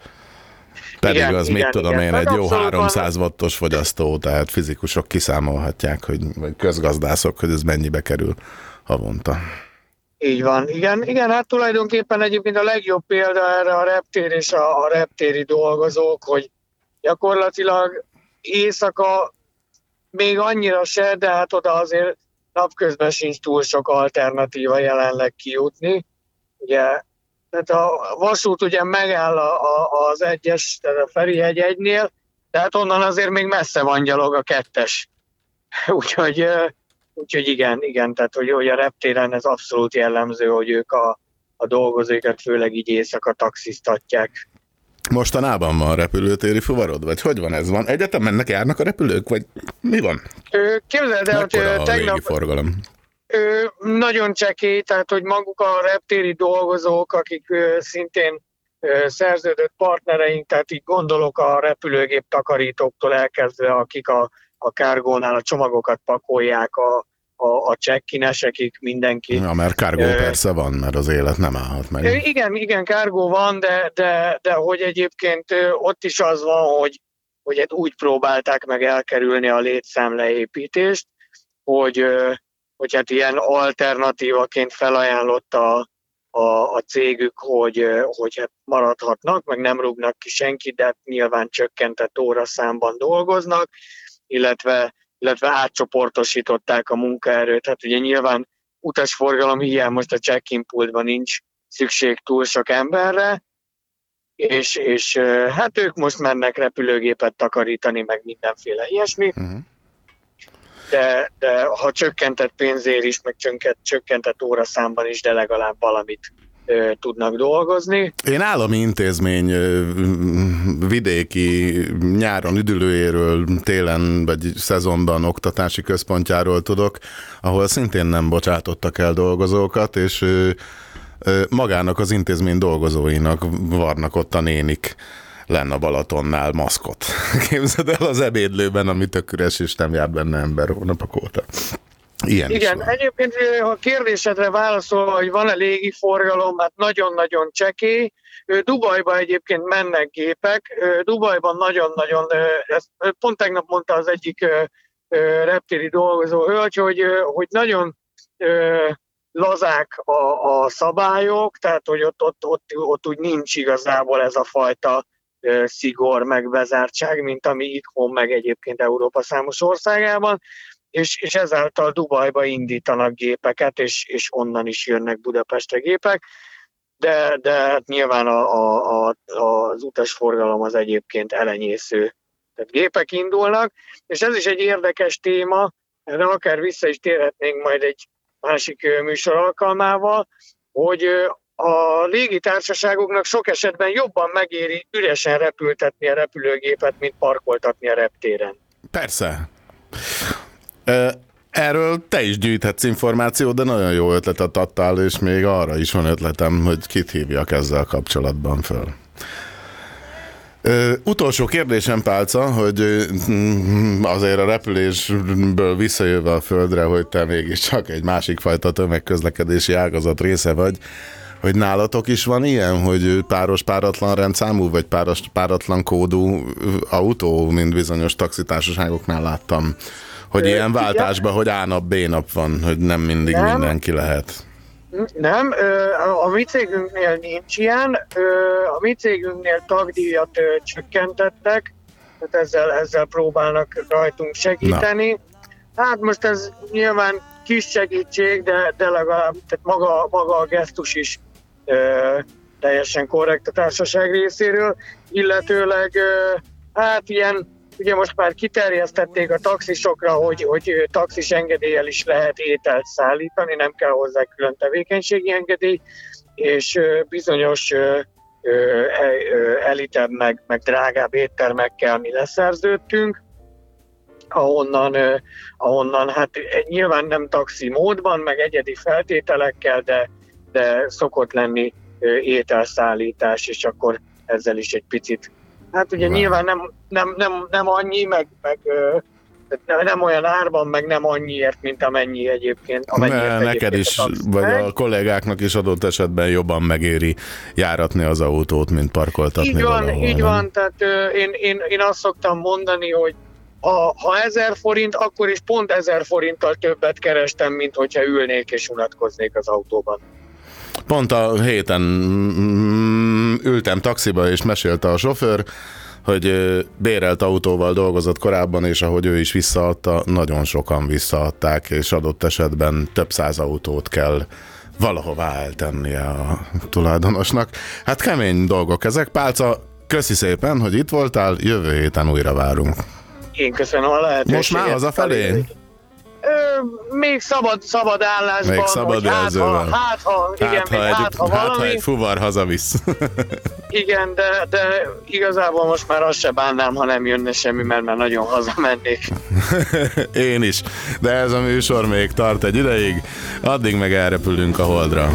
Pedig Igen, az, mit igen, tudom igen. én, Hát egy jó abszolút van. 300 wattos fogyasztó, tehát fizikusok kiszámolhatják, hogy, vagy közgazdászok, hogy ez mennyibe kerül havonta. Így van, igen, igen, hát tulajdonképpen egyébként a legjobb példa erre a reptér és a, a reptéri dolgozók, hogy gyakorlatilag éjszaka még annyira se, de hát oda azért napközben sincs túl sok alternatíva jelenleg kijutni. Ugye, tehát a vasút ugye megáll a, a, az egyes, tehát a Ferihegy egynél, de hát onnan azért még messze van gyalog a kettes. Úgyhogy, úgyhogy igen, igen, tehát hogy, hogy a reptéren ez abszolút jellemző, hogy ők a, a dolgozókat főleg így éjszaka taxisztatják. Mostanában van repülőtéri fuvarod, vagy hogy van ez? Van egyetem mennek, járnak a repülők, vagy mi van? Képzeld el, hogy Mekkora a tegnap forgalom? nagyon csekély, tehát hogy maguk a reptéri dolgozók, akik szintén szerződött partnereink, tehát így gondolok a repülőgép takarítóktól elkezdve, akik a, a kárgónál a csomagokat pakolják, a, a, a csekkinesekig mindenki. Ja, mert kárgó Ö, persze van, mert az élet nem állhat meg. Igen, igen, kárgó van, de, de, de hogy egyébként ott is az van, hogy, hogy hát úgy próbálták meg elkerülni a létszámleépítést, hogy, hogy hát ilyen alternatívaként felajánlotta a, a, a cégük, hogy, hogy hát maradhatnak, meg nem rúgnak ki senkit, de hát nyilván csökkentett óraszámban dolgoznak, illetve, illetve átcsoportosították a munkaerőt. Hát ugye nyilván utasforgalom hiány most a check-in pultban nincs szükség túl sok emberre, és, és hát ők most mennek repülőgépet takarítani, meg mindenféle ilyesmi. Uh-huh. De, de ha csökkentett pénzért is, meg csökkentett, csökkentett óraszámban is, de legalább valamit tudnak dolgozni. Én állami intézmény vidéki nyáron üdülőjéről, télen vagy szezonban oktatási központjáról tudok, ahol szintén nem bocsátottak el dolgozókat, és magának az intézmény dolgozóinak varnak ott a nénik lenne a Balatonnál maszkot. Képzeld el az ebédlőben, ami tök üres, és nem jár benne ember hónapok óta. Ilyen is Igen, van. egyébként ha a kérdésedre válaszol, hogy van-e légi forgalom, hát nagyon-nagyon csekély. Ö, Dubajba egyébként mennek gépek. Dubajban nagyon-nagyon, ezt pont tegnap mondta az egyik reptéri dolgozó hölgy, hogy, hogy nagyon lazák a, a szabályok, tehát hogy ott, ott, ott, ott úgy nincs igazából ez a fajta szigor, meg bezártság, mint ami itthon, meg egyébként Európa számos országában és, és ezáltal Dubajba indítanak gépeket, és, és onnan is jönnek Budapestre gépek, de, de hát nyilván a, a, a, az utasforgalom az egyébként elenyésző. Tehát gépek indulnak, és ez is egy érdekes téma, erre akár vissza is térhetnénk majd egy másik műsor alkalmával, hogy a légitársaságoknak sok esetben jobban megéri üresen repültetni a repülőgépet, mint parkoltatni a reptéren. Persze. Erről te is gyűjthetsz információt, de nagyon jó ötletet adtál, és még arra is van ötletem, hogy kit hívjak ezzel kapcsolatban föl. Ö, utolsó kérdésem, Pálca, hogy mm, azért a repülésből visszajövve a földre, hogy te mégiscsak egy másik fajta tömegközlekedési ágazat része vagy, hogy nálatok is van ilyen, hogy páros páratlan rendszámú, vagy páros páratlan kódú autó, mint bizonyos taxitársaságoknál láttam, hogy ilyen váltásban, hogy A nap, B nap van, hogy nem mindig Nem. mindenki lehet. Nem, a- mi cégünknél nincs ilyen. A mi cégünknél tagdíjat csökkentettek, tehát ezzel, ezzel próbálnak rajtunk segíteni. Hát most ez nyilván kis segítség, de, de legalább tehát maga, maga a gesztus is ö, teljesen korrekt a társaság részéről, illetőleg ö, Hát ilyen, ugye most már kiterjesztették a taxisokra, hogy, hogy taxis engedéllyel is lehet ételt szállítani, nem kell hozzá külön tevékenységi engedély, és bizonyos e- elitebb, meg, meg drágább éttermekkel mi leszerződtünk, ahonnan, ahonnan hát nyilván nem taxi módban, meg egyedi feltételekkel, de, de szokott lenni ételszállítás, és akkor ezzel is egy picit, hát ugye Wow. nyilván nem, nem, nem, nem annyi, meg, meg nem, olyan árban, meg nem annyiért, mint amennyi egyébként. amennyiért Ne, egyébként neked a is, taxi. vagy a kollégáknak is adott esetben jobban megéri járatni az autót, mint parkoltatni Így van, valahol. így nem? van, tehát én, én, én azt szoktam mondani, hogy ha, ha ezer forint, akkor is pont ezer forinttal többet kerestem, mint hogyha ülnék és unatkoznék az autóban. Pont a héten mm, ültem taxiba, és mesélte a sofőr, hogy bérelt autóval dolgozott korábban, és ahogy ő is visszaadta, nagyon sokan visszaadták, és adott esetben több száz autót kell valahová eltennie a tulajdonosnak. Hát kemény dolgok ezek. Pálca, köszi szépen, hogy itt voltál, jövő héten újra várunk. Én köszönöm a lehetőséget. Most már hazafelé? Ö, még szabad, szabad állásban. Még szabad hogy hát, ha, hát, ha, igen, Hát, ha egy, hát, ha hát, ha valami, egy fuvar hazavisz. igen, de, de igazából most már azt se bánnám, ha nem jönne semmi, mert már nagyon hazamennék. Én is. De ez a műsor még tart egy ideig, addig meg elrepülünk a holdra.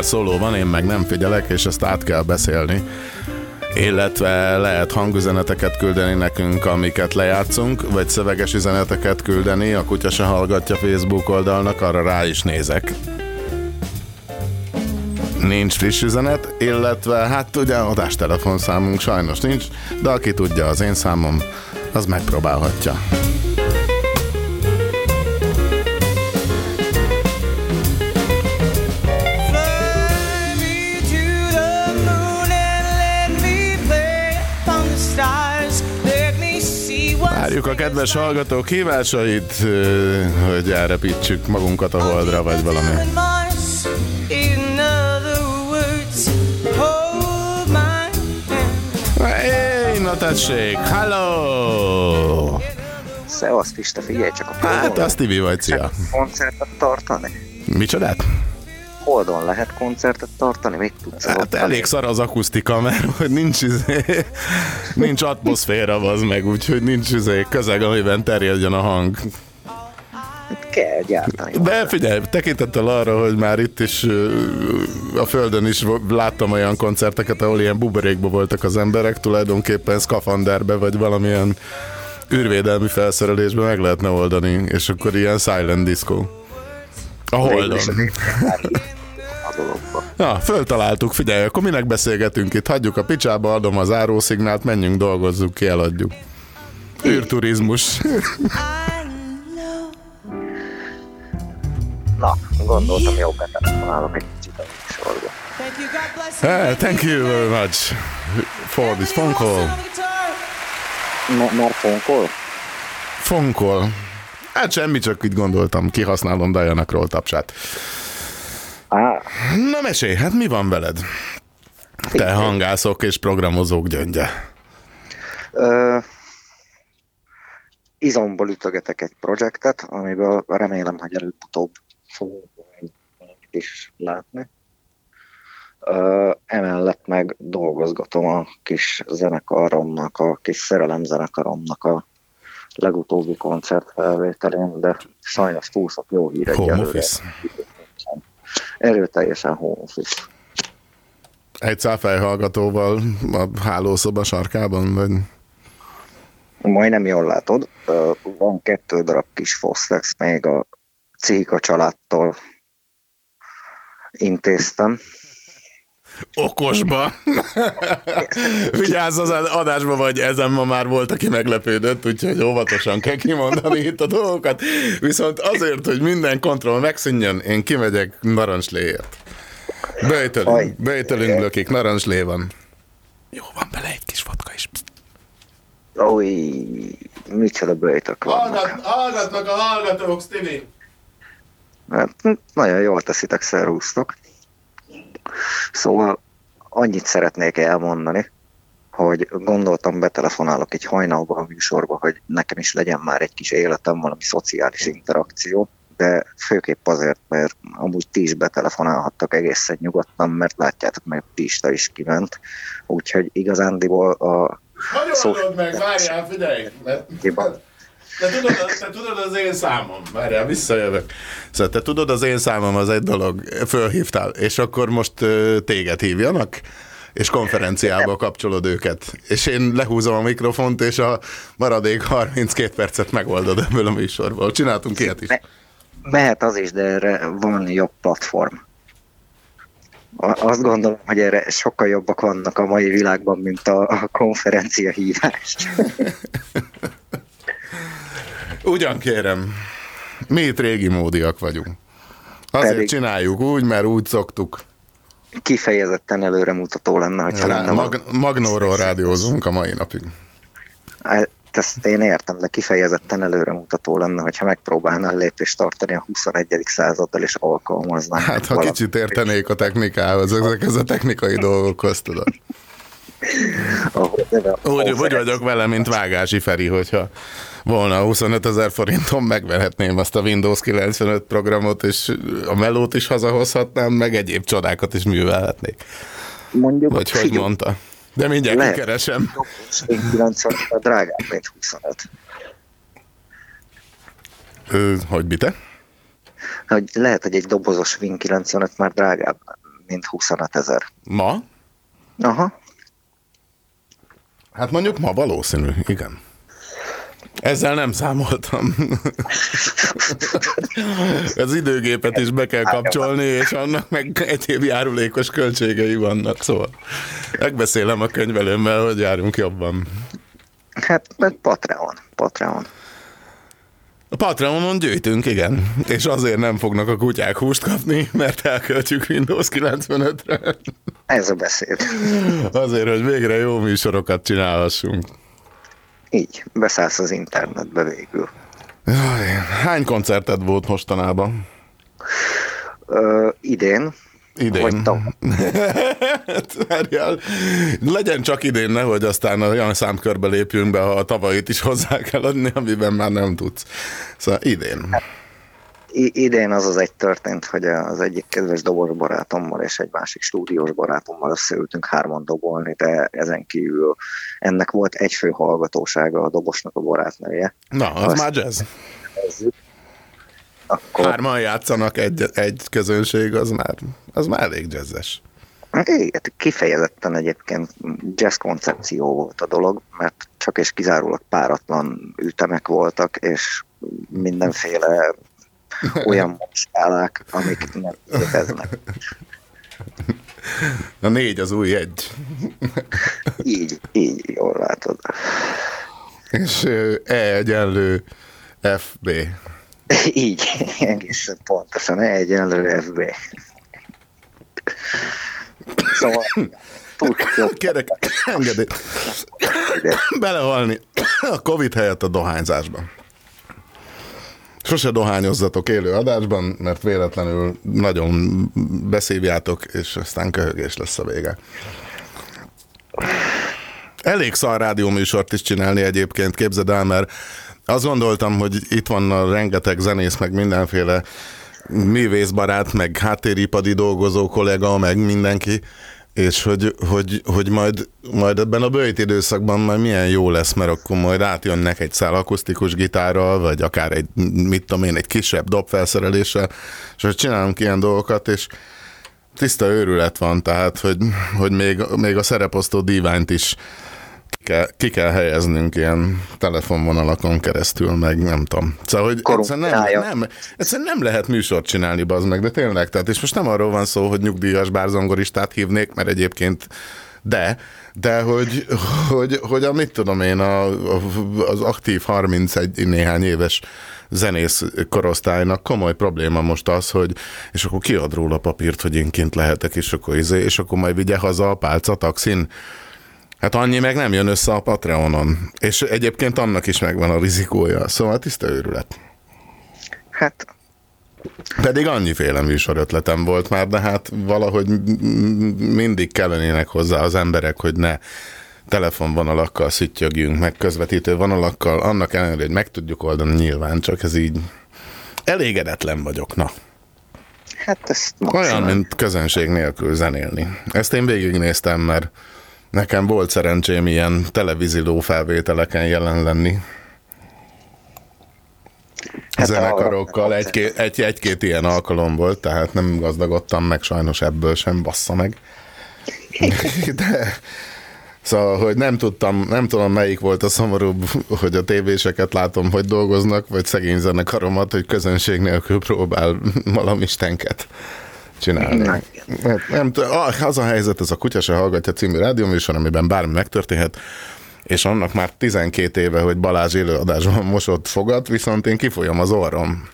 Gitár szóló van, én meg nem figyelek, és ezt át kell beszélni. Illetve lehet hangüzeneteket küldeni nekünk, amiket lejátszunk, vagy szöveges üzeneteket küldeni, a kutya se hallgatja Facebook oldalnak, arra rá is nézek. Nincs friss üzenet, illetve hát ugye adástelefonszámunk sajnos nincs, de aki tudja az én számom, az megpróbálhatja. A kedves hallgatók hívásait, hogy elrepítsük magunkat a holdra, vagy valami. Hey, na tessék, hello! Szevasz, Pista, figyelj csak a Hát, Holdon azt Tibi vagy, szia. koncertet tartani? Micsodát? Holdon lehet koncertet tartani? Mit tudsz Hát elég szar az akusztika, mert hogy nincs, izé, nincs atmoszféra az meg, úgyhogy nincs izé, közeg, amiben terjedjen a hang. Kell gyártani. De figyelj, tekintettel arra, hogy már itt is a Földön is láttam olyan koncerteket, ahol ilyen buborékba voltak az emberek, tulajdonképpen szkafanderbe, vagy valamilyen űrvédelmi felszerelésbe meg lehetne oldani, és akkor ilyen silent disco. A Holdon. Na, föltaláltuk, figyelj, akkor minek beszélgetünk itt? Hagyjuk a picsába, adom az árószignált, menjünk, dolgozzuk ki, eladjuk. Űrturizmus. Na, gondoltam, jó betelefonálok egy kicsit a műsorba. Hey, thank you very much for this phone call. Már fonkol? Phone call. Hát semmi, csak így gondoltam, kihasználom Diana Kroll tapsát. Á. Na mesélj, hát mi van veled? Te hangászok és programozók gyöngye. Ö, izomból ütögetek egy projektet, amiből remélem, hogy előbb-utóbb fogunk is látni. Ö, emellett meg dolgozgatom a kis zenekaromnak, a kis szerelem zenekaromnak a legutóbbi koncertfelvételén, de sajnos túl sok jó hír Home office. Erőteljesen home office. Egy száfejhallgatóval a hálószoba sarkában, vagy... Majdnem jól látod, van kettő darab kis Fostex még a Cíka családtól intéztem. Okosba. Vigyázz, az adásban vagy, ezen ma már volt, aki meglepődött, úgyhogy óvatosan kell kimondani itt a dolgokat. Viszont azért, hogy minden kontroll megszűnjön, én kimegyek narancsléért. Bejtölünk, bejtölünk lökik, narancslé van. Jó, van bele egy kis vodka is. Új, micsoda bőjtök vannak. hallgatnak a hallgatók, Stevie. Hát, nagyon jól teszitek, szervusztok. Szóval annyit szeretnék elmondani, hogy gondoltam, betelefonálok egy hajnalba a műsorba, hogy nekem is legyen már egy kis életem, valami szociális interakció, de főképp azért, mert amúgy ti is betelefonálhattak egészen nyugodtan, mert látjátok meg, Pista is kiment, úgyhogy igazándiból a Hogy Szó- meg? Várjál, figyelj! Mert, te, tudod, te tudod az én számom. Várjál, visszajövök. Szóval te tudod az én számom az egy dolog. Fölhívtál, és akkor most téged hívjanak? és konferenciába kapcsolod őket. És én lehúzom a mikrofont, és a maradék 32 percet megoldod ebből a műsorból. Csináltunk ilyet is. Mehet az is, de erre van jobb platform. A- Azt gondolom, hogy erre sokkal jobbak vannak a mai világban, mint a, a konferencia hívás. Ugyan kérem, mi itt régi módiak vagyunk. Azért Pedig- csináljuk úgy, mert úgy szoktuk. Kifejezetten előremutató lenne, hogyha lenne Mag- Magnóról rádiózunk a mai napig. Hát ezt én értem, de kifejezetten előremutató lenne, hogyha megpróbálnál lépést tartani a 21. századdal és alkalmaznál. Hát, ha kicsit értenék a technikához, ezekhez a technikai dolgokhoz, tudod. Úgy, úgy vagyok vele, mint Vágási Feri, hogyha volna 25 ezer forintom, megverhetném azt a Windows 95 programot, és a melót is hazahozhatnám, meg egyéb csodákat is művelhetnék. Mondjuk, Vagy hogy mondta. De mindjárt Lehet. kikeresem. Én 90 drágább, mint 25. Ö, hogy bite? Hogy lehet, hogy egy dobozos Win 95 már drágább, mint 25 ezer. Ma? Aha. Hát mondjuk ma valószínű, igen. Ezzel nem számoltam. Az időgépet is be kell kapcsolni, és annak meg egyéb járulékos költségei vannak, szóval megbeszélem a könyvelőmmel, hogy járunk jobban. Hát, meg Patreon. Patreon. A Patreonon gyűjtünk, igen. És azért nem fognak a kutyák húst kapni, mert elköltjük Windows 95-re. Ez a beszéd. Azért, hogy végre jó műsorokat csinálhassunk. Így, beszállsz az internetbe végül. Jaj, hány koncerted volt mostanában? Ö, idén. Idén. Vagy Hát, legyen csak idén, nehogy aztán olyan számkörbe lépjünk be, ha a tavalyit is hozzá kell adni, amiben már nem tudsz. Szóval idén. I- idén az az egy történt, hogy az egyik kedves dobos barátommal és egy másik stúdiós barátommal összeültünk hárman dobolni, de ezen kívül ennek volt egy fő hallgatósága a dobosnak a barátnője. Na, az Azt- már jazz. Akkor Hárman játszanak egy, egy közönség, az már, az már elég jazzes. Igen, kifejezetten egyébként jazz koncepció volt a dolog, mert csak és kizárólag páratlan ütemek voltak, és mindenféle olyan skálák, amik nem léteznek. A négy az új egy. Így, így, jól látod. És E egyenlő FB. Így, egészen pontosan, E egyenlő FB. Szóval. Kerek, engedély. Belehalni a Covid helyett a dohányzásban. Sose dohányozzatok élő adásban, mert véletlenül nagyon beszívjátok, és aztán köhögés lesz a vége. Elég szar rádióműsort is csinálni egyébként, képzeld el, mert azt gondoltam, hogy itt van a rengeteg zenész, meg mindenféle művészbarát, meg háttéripadi dolgozó kollega, meg mindenki, és hogy, hogy, hogy majd, majd ebben a bőjt időszakban majd milyen jó lesz, mert akkor majd átjönnek egy szál akusztikus gitárral, vagy akár egy, mit tudom én, egy kisebb dobfelszereléssel, és hogy csinálunk ilyen dolgokat, és tiszta őrület van, tehát, hogy, hogy még, még a szereposztó díványt is kell, ki kell helyeznünk ilyen telefonvonalakon keresztül, meg nem tudom. Szóval, hogy egyszerűen nem, nem, egyszerűen nem lehet műsort csinálni, bazd meg, de tényleg, tehát, és most nem arról van szó, hogy nyugdíjas bárzongoristát hívnék, mert egyébként de, de hogy, hogy, hogy a mit tudom én, a, a, az aktív 31 néhány éves zenész korosztálynak komoly probléma most az, hogy és akkor kiad róla papírt, hogy én kint lehetek, és akkor, izé, és akkor majd vigye haza a pálca taxin. Hát annyi meg nem jön össze a Patreonon. És egyébként annak is megvan a rizikója. Szóval tiszta őrület. Hát pedig annyiféle műsor ötletem volt már, de hát valahogy mindig kellenének hozzá az emberek, hogy ne telefonvonalakkal szüttyögjünk, meg közvetítő vonalakkal, annak ellenére, hogy meg tudjuk oldani nyilván, csak ez így elégedetlen vagyok, na. Hát ezt Olyan, mint közönség nélkül zenélni. Ezt én végignéztem, mert nekem volt szerencsém ilyen televízió felvételeken jelen lenni. Hát zenekarokkal egy-két, egy, egy-két ilyen alkalom volt, tehát nem gazdagodtam meg sajnos ebből sem, bassza meg. De, Szóval, hogy nem tudtam, nem tudom melyik volt a szomorúbb, hogy a tévéseket látom, hogy dolgoznak, vagy szegény zenekaromat, hogy közönség nélkül próbál malamistenket csinálni. Nem, nem, az a helyzet, ez a Kutya se hallgatja című rádióműsor, amiben bármi megtörténhet, és annak már 12 éve, hogy Balázs élőadásban mosott fogat, viszont én kifolyom az orrom.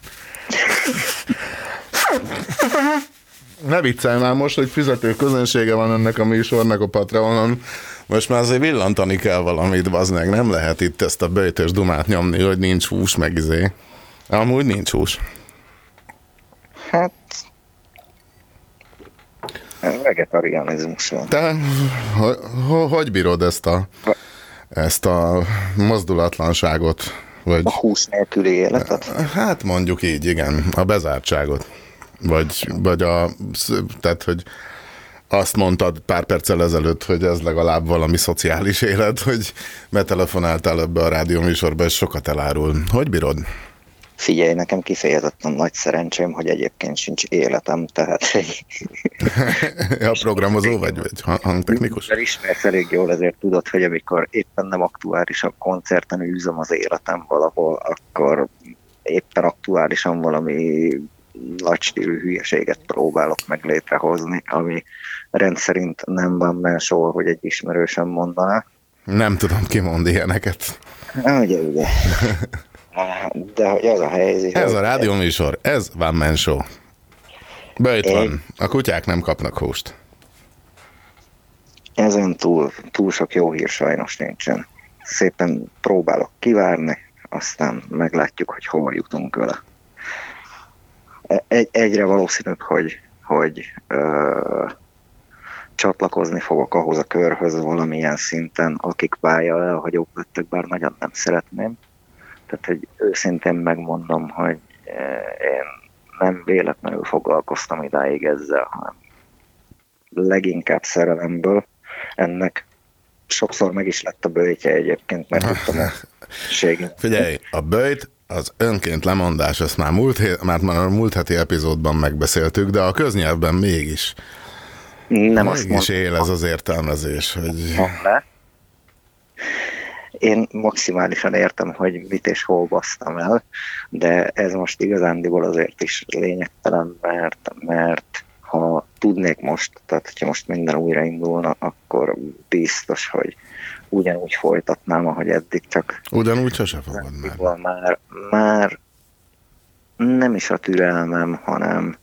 Ne viccelj már most, hogy fizető közönsége van ennek a műsornak a Patreonon. Most már azért villantani kell valamit, bazd Nem lehet itt ezt a bőtös dumát nyomni, hogy nincs hús, meg izé. Amúgy nincs hús. Hát... Vegetarianizmus van. Te hogy, hogy bírod ezt a ezt a mozdulatlanságot. Vagy, a hús nélküli életet? Hát mondjuk így, igen, a bezártságot. Vagy, vagy a, tehát, hogy azt mondtad pár perccel ezelőtt, hogy ez legalább valami szociális élet, hogy betelefonáltál ebbe a rádióműsorba, és sokat elárul. Hogy bírod? Figyelj, nekem kifejezetten nagy szerencsém, hogy egyébként sincs életem, tehát egy... a programozó vagy, vagy hangtechnikus? Mert ismersz elég jól, ezért tudod, hogy amikor éppen nem aktuálisan koncerten űzöm az életem valahol, akkor éppen aktuálisan valami nagy stílű hülyeséget próbálok meg létrehozni, ami rendszerint nem van másol, hogy egy ismerősen mondaná. Nem tudom, ki mond ilyeneket. Ugye, ugye. De hogy az a helyzet... Ez a rádióműsor, ez van Man Show. Böjt van, a kutyák nem kapnak húst. Ezen túl, túl sok jó hír sajnos nincsen. Szépen próbálok kivárni, aztán meglátjuk, hogy hol jutunk vele. E, egy, egyre valószínűbb, hogy, hogy ö, csatlakozni fogok ahhoz a körhöz valamilyen szinten, akik pálya elhagyók lettek, bár nagyon nem szeretném. Tehát, hogy őszintén megmondom, hogy én nem véletlenül foglalkoztam idáig ezzel, hanem leginkább szerelemből. Ennek sokszor meg is lett a bőjtje egyébként, mert tudtam a Figyelj, a bőjt az önként lemondás, ezt már múlt, már, már a múlt heti epizódban megbeszéltük, de a köznyelvben mégis. Nem mégis azt él ez az értelmezés, hogy... Ne. Én maximálisan értem, hogy mit és hol basztam el, de ez most igazándiból azért is lényegtelen, mert, mert ha tudnék most, tehát hogyha most minden újraindulna, akkor biztos, hogy ugyanúgy folytatnám, ahogy eddig csak... Ugyanúgy sose fogod már. már. Már nem is a türelmem, hanem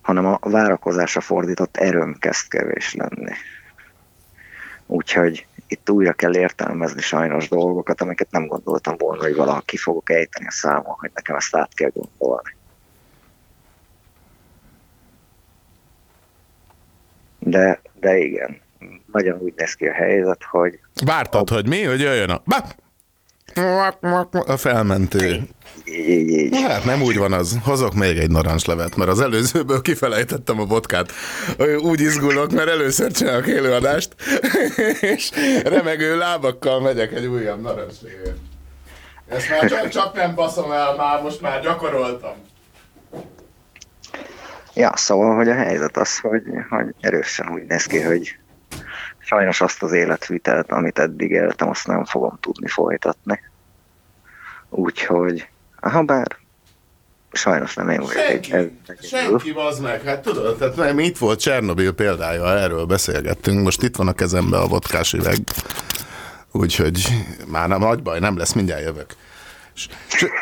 hanem a várakozásra fordított erőm kezd kevés lenni. Úgyhogy itt újra kell értelmezni sajnos dolgokat, amiket nem gondoltam volna, hogy valaha ki fogok ejteni a számon, hogy nekem ezt át kell gondolni. De, de igen, nagyon úgy néz ki a helyzet, hogy... Vártad, a... hogy mi? Hogy jöjjön a... Ba! A felmentő. Hát nem úgy van az. Hozok még egy narancslevet, mert az előzőből kifelejtettem a botkát. Úgy izgulok, mert először csinálok élőadást, és remegő lábakkal megyek egy újabb narancslévért. Ezt már csak, csak nem baszom el, már most már gyakoroltam. Ja, szóval, hogy a helyzet az, hogy, hogy erősen úgy néz ki, hogy sajnos azt az életvitelt, amit eddig éltem, azt nem fogom tudni folytatni. Úgyhogy, ha bár sajnos nem én vagyok. Senki, egy- senki bazd meg, hát tudod, tehát nem, itt volt Csernobil példája, erről beszélgettünk, most itt van a kezembe a vodkás üveg, úgyhogy már nem nagy baj, nem lesz, mindjárt jövök.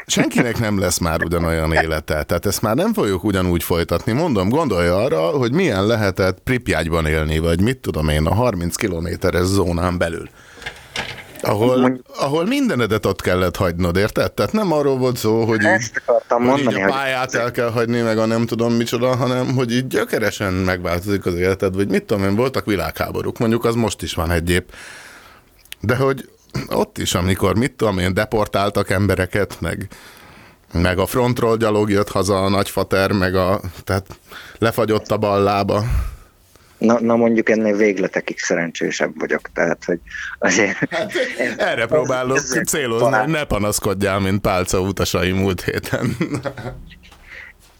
Senkinek nem lesz már ugyanolyan élete, tehát ezt már nem fogjuk ugyanúgy folytatni. Mondom, gondolja arra, hogy milyen lehetett Pripyágyban élni, vagy mit tudom én, a 30 kilométeres zónán belül. Ahol, ahol mindenedet ott kellett hagynod, érted? Tehát nem arról volt szó, hogy így, Ezt akartam hogy így a pályát el kell hagyni, meg a nem tudom micsoda, hanem hogy így gyökeresen megváltozik az életed, vagy mit tudom én, voltak világháborúk, mondjuk az most is van egy épp. De hogy ott is, amikor mit tudom én, deportáltak embereket, meg, meg a frontról gyalog jött haza a nagyfater, meg a, tehát lefagyott a bal lába. na, na mondjuk ennél végletekig szerencsésebb vagyok, tehát hogy azért... Hát, Erre próbálok célozni, hogy ne panaszkodjál, mint pálca utasai múlt héten.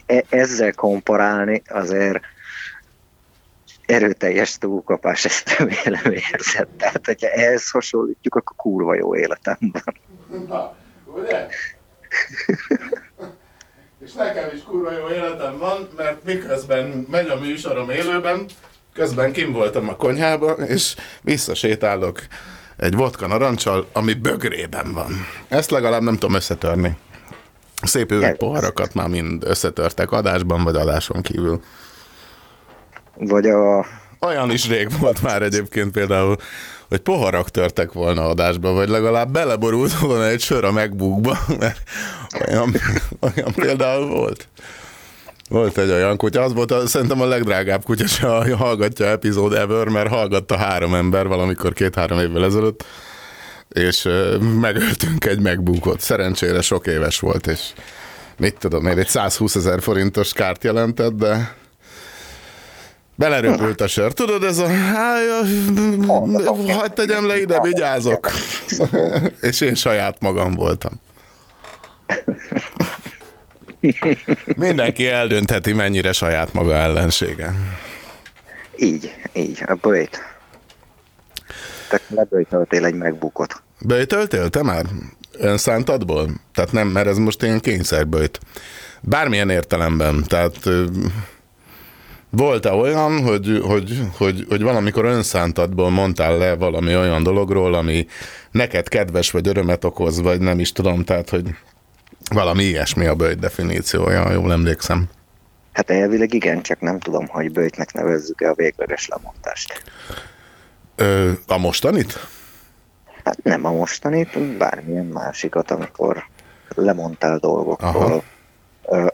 e- ezzel komparálni azért erőteljes túlkapás, ezt remélem érzed. Tehát, hogyha ehhez hasonlítjuk, akkor kurva jó életem van. Na, ugye? És nekem is kurva jó életem van, mert miközben megy a műsorom élőben, közben kim voltam a konyhába, és visszasétálok egy vodka narancsal, ami bögrében van. Ezt legalább nem tudom összetörni. Szép üveg poharakat már mind összetörtek adásban, vagy adáson kívül. Vagy a... Olyan is rég volt már egyébként például, hogy poharak törtek volna adásba, vagy legalább beleborult volna egy sör a megbukba, mert olyan, olyan például volt. Volt egy olyan kutya, az volt a, szerintem a legdrágább kutya, se hallgatja epizód ever, mert hallgatta három ember valamikor két-három évvel ezelőtt, és megöltünk egy megbukot. Szerencsére sok éves volt, és mit tudom én, egy 120 ezer forintos kárt jelentett, de beleröpült a sör. Tudod, ez a... Hagyd tegyem le ide, vigyázok. és én saját magam voltam. Mindenki eldöntheti, mennyire saját maga ellensége. Így, így, a bőjt. Tehát lebőjtöltél egy megbukot. Böjtöltél te már? Önszántadból? Tehát nem, mert ez most ilyen kényszerböjt. Bármilyen értelemben. Tehát volt-e olyan, hogy, hogy, hogy, hogy valamikor önszántadból mondtál le valami olyan dologról, ami neked kedves vagy örömet okoz, vagy nem is tudom, tehát hogy valami ilyesmi a böjt definíciója, jól emlékszem. Hát elvileg igen, csak nem tudom, hogy bőjtnek nevezzük-e a végleges lemondást. Ö, a mostanit? Hát nem a mostanit, bármilyen másikat, amikor lemondtál dolgokról, ö,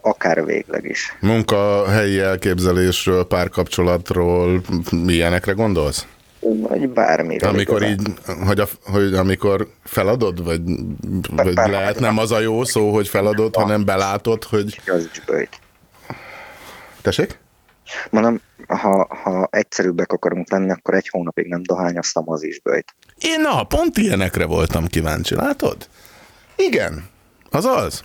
akár végleg is. Munkahelyi elképzelésről, párkapcsolatról, milyenekre gondolsz? Vagy bármire. Amikor igazán. így, hogy, a, hogy amikor feladod, vagy, vagy lehet nem az a jó szó, hogy feladod, hanem belátod, hogy... Az is bőjt. Tessék? Mondom, ha, ha egyszerűbbek akarunk lenni, akkor egy hónapig nem dohányoztam, az is bőjt. Én na, pont ilyenekre voltam kíváncsi, látod? Igen, az az.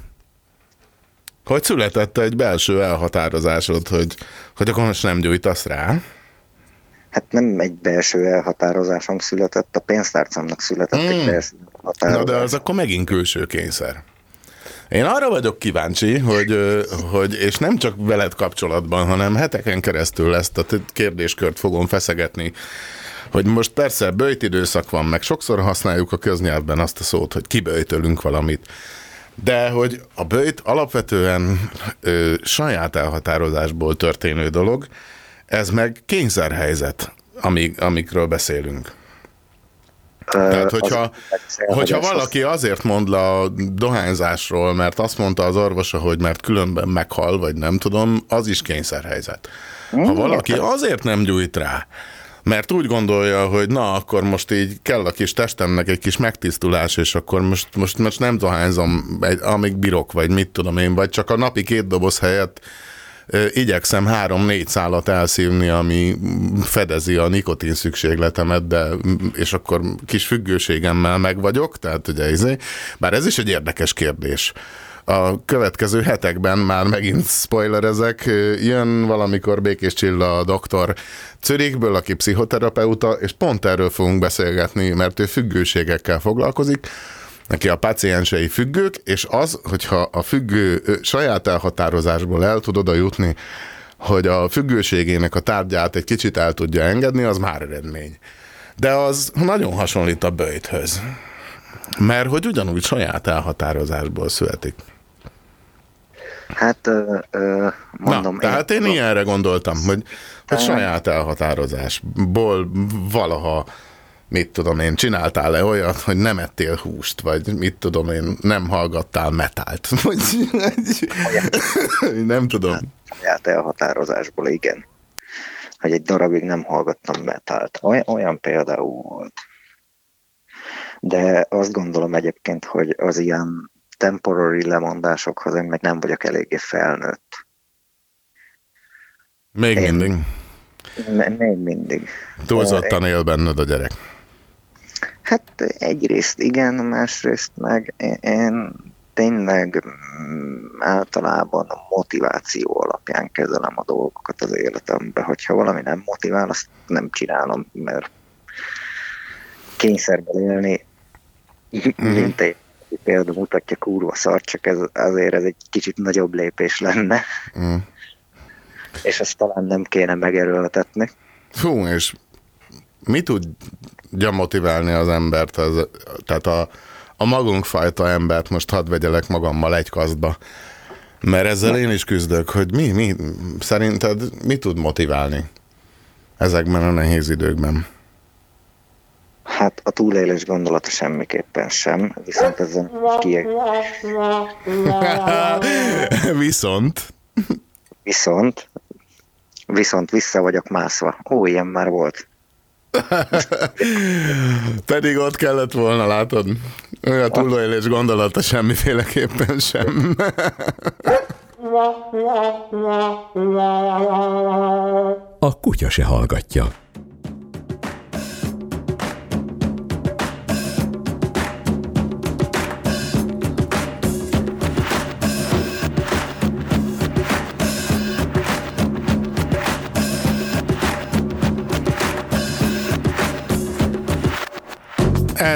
Hogy született egy belső elhatározásod, hogy, hogy akkor most nem gyújtasz rá? Hát nem egy belső elhatározásom született, a pénztárcámnak született Hmm. egy belső Na de az akkor megint külső kényszer. Én arra vagyok kíváncsi, hogy, hogy és nem csak veled kapcsolatban, hanem heteken keresztül ezt a kérdéskört fogom feszegetni, hogy most persze böjt időszak van, meg sokszor használjuk a köznyelvben azt a szót, hogy kiböjtölünk valamit, de hogy a böjt alapvetően ö, saját elhatározásból történő dolog, ez meg kényszerhelyzet, amik, amikről beszélünk. Tehát, hogyha, hogyha valaki azért mond le a dohányzásról, mert azt mondta az orvosa, hogy mert különben meghal, vagy nem tudom, az is kényszerhelyzet. Ha valaki azért nem gyújt rá, mert úgy gondolja, hogy na, akkor most így kell a kis testemnek egy kis megtisztulás, és akkor most, most, most nem dohányzom, egy, amíg bírok, vagy mit tudom én, vagy csak a napi két doboz helyett igyekszem három-négy szálat elszívni, ami fedezi a nikotin szükségletemet, de és akkor kis függőségemmel meg vagyok, tehát ugye izé, bár ez is egy érdekes kérdés a következő hetekben már megint spoilerezek, jön valamikor Békés Csilla a doktor Zürichből, aki pszichoterapeuta, és pont erről fogunk beszélgetni, mert ő függőségekkel foglalkozik, neki a paciensei függők, és az, hogyha a függő saját elhatározásból el tud oda jutni, hogy a függőségének a tárgyát egy kicsit el tudja engedni, az már eredmény. De az nagyon hasonlít a bőjthöz. Mert hogy ugyanúgy saját elhatározásból születik. Hát, ö, ö, mondom... Na, tehát én ilyenre gondoltam, hogy, hogy saját elhatározásból valaha mit tudom én, csináltál-e olyat, hogy nem ettél húst, vagy mit tudom én, nem hallgattál metált, vagy nem tudom. Saját elhatározásból, igen. Hogy egy darabig nem hallgattam metált. Olyan, olyan például volt. De azt gondolom egyébként, hogy az ilyen temporary lemondásokhoz én meg nem vagyok eléggé felnőtt. Még Én- mindig. Még mindig. Túlzottan él benned a gyerek. Hát egyrészt igen, másrészt meg én- én tényleg mm, általában a motiváció alapján kezelem a dolgokat az életemben. Hogyha valami nem motivál, azt nem csinálom, mert kényszerben élni, mint egy példa mutatja, kurva szar, csak ez, azért ez egy kicsit nagyobb lépés lenne, Mm. és ezt talán nem kéne megerőltetni. Fú, és mi tudja motiválni az embert, az, tehát a, a magunk fajta embert most hadd vegyelek magammal egy kasztba, mert ezzel én is küzdök, hogy mi, mi, szerinted mi tud motiválni ezekben a nehéz időkben? Hát a túlélés gondolata semmiképpen sem, viszont ezen kieg... Viszont, Viszont, viszont vissza vagyok mászva. Ó, ilyen már volt. pedig ott kellett volna, látod? Olyan túlélés gondolata semmiféleképpen sem. A kutya se hallgatja.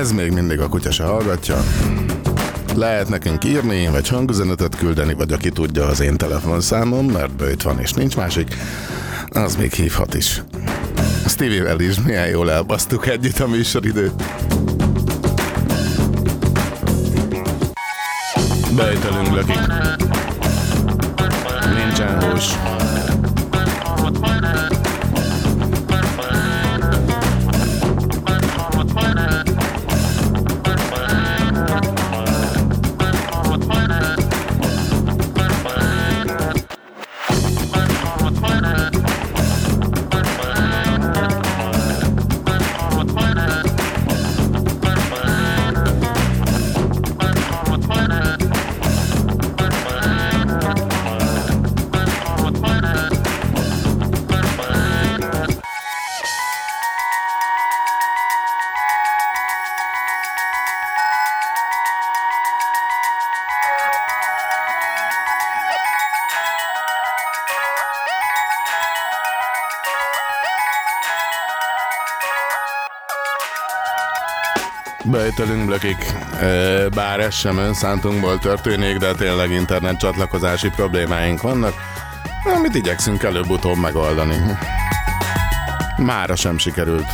Ez még mindig a kutya se hallgatja. Lehet nekünk írni, vagy hangüzenetet küldeni, vagy aki tudja az én telefonszámom, mert bőjt van és nincs másik, az még hívhat is. Stevie-vel is milyen jól elbasztuk együtt a műsoridőt. Bejtelünk lökik. Nincsen hús. Bejtelünk lökik. Ö, Bár ez sem önszántunkból történik, de tényleg internet csatlakozási problémáink vannak, amit igyekszünk előbb-utóbb megoldani. Mára sem sikerült.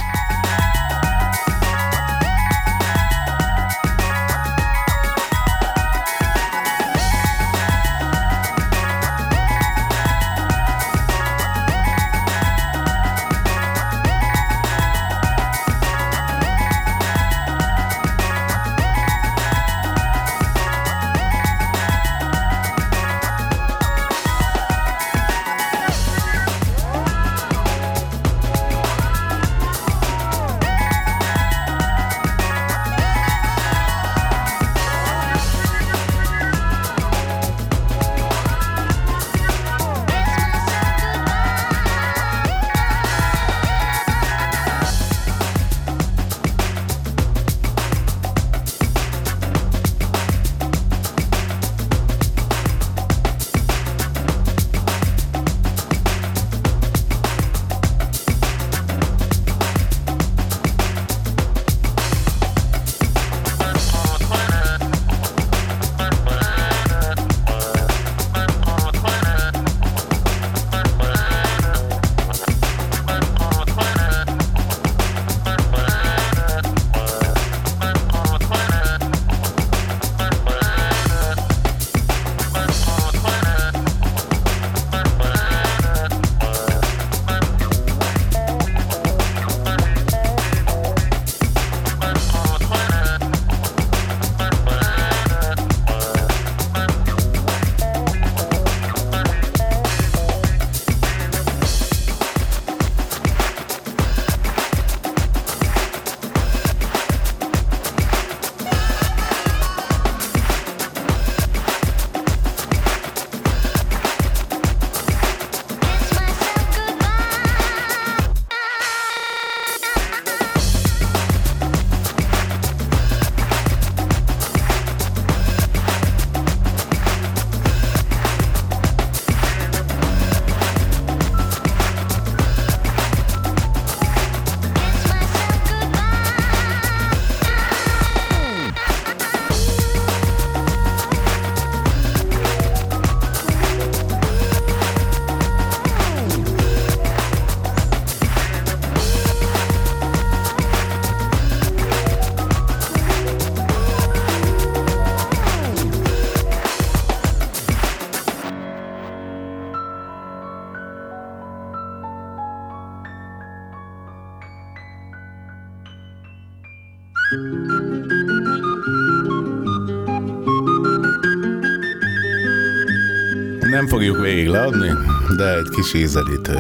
Fogjuk végig leadni, de egy kis ízelítő.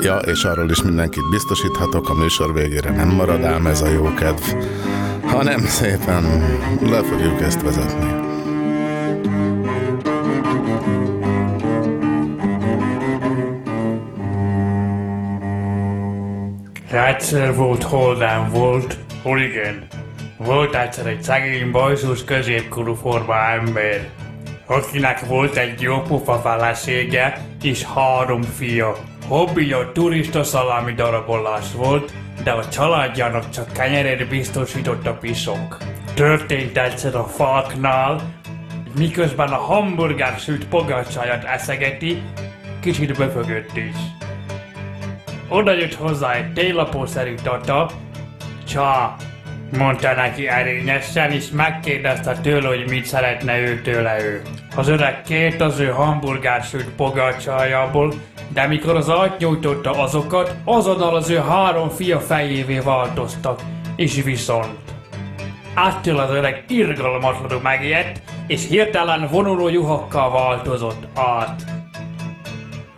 Ja, és arról is mindenkit biztosíthatok, a műsor végére nem marad ám ez a jó kedv, hanem szépen le fogjuk ezt vezetni. Egyszer volt, hol nem volt, hol igen. Volt egyszer egy szegény bajszós középkorú forma ember, akinek volt egy jó pufa felesége és három fia. Hobbija turista szalámi darabolás volt, de a családjának csak kenyerért biztosított a pisok. Történt egyszer a falknál, miközben a hamburger süt pogácsáját eszegeti, kicsit befögött is. Oda jött hozzá egy télapószerű tata, Csá, mondta neki erényesen, és megkérdezte tőle, hogy mit szeretne ő tőle ő. Az öreg kért az ő hamburger sült pogácsájából, de mikor az átnyújtotta azokat, azonnal az ő három fia fejévé változtak, és viszont. Attól az öreg irgalmatlanul megijedt, és hirtelen vonuló juhakkal változott át.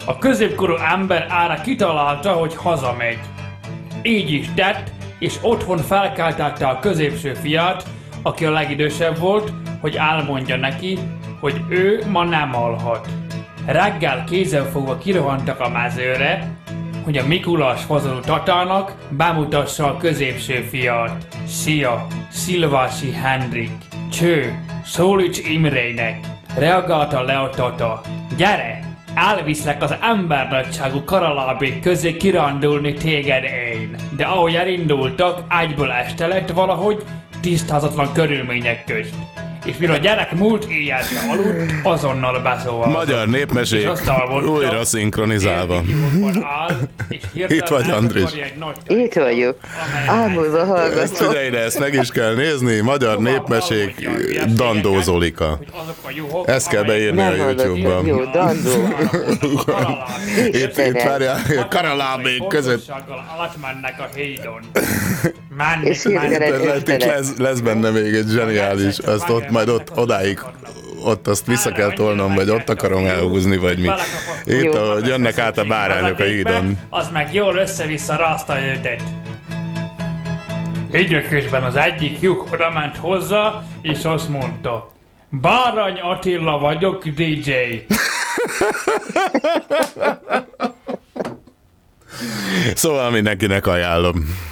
A középkorú ember ára kitalálta, hogy hazamegy. Így is tett, és otthon felkeltette a középső fiát, aki a legidősebb volt, hogy elmondja neki, hogy ő ma nem alhat. Reggel kézzelfogva kirohantak a mezőre, hogy a Mikulás fazonú tatának bemutassa a középső fiát. Szia, Szilvási Henrik. Cső, szólíts Imrének. Reagálta le a tata. Gyere, elviszlek az embernagyságú karalábék közé kirándulni téged én. De ahogy elindultak, egyből este lett valahogy, tisztázatlan körülmények közt. És mire a gyerek múlt éjjel aludt, azonnal beszóval. Magyar népmesék újra szinkronizálva. Itt vagy, Andris. Itt vagyok. Ámulva Ezt hallgatom. figyelj ide, ezt meg is kell nézni. Magyar népmesék Dandó Zolika. Ezt kell beírni a. YouTube-ban. Jó, dandó. Itt, itt várjál, karalábék között. Átmennek a hídon. És Mennek, hirtelen lesz, lesz benne még egy zseniális, azt ott majd ott odáig ott azt vissza kell tolnom, vagy ott akarom elhúzni, vagy mi. Itt, ahogy jönnek át a bárányok a hídon. Az meg jól össze-vissza rázta őtet. Időközben az egyik lyuk oda ment hozzá, és azt mondta, Bárany Attila vagyok, DJ. Szóval mindenkinek ajánlom.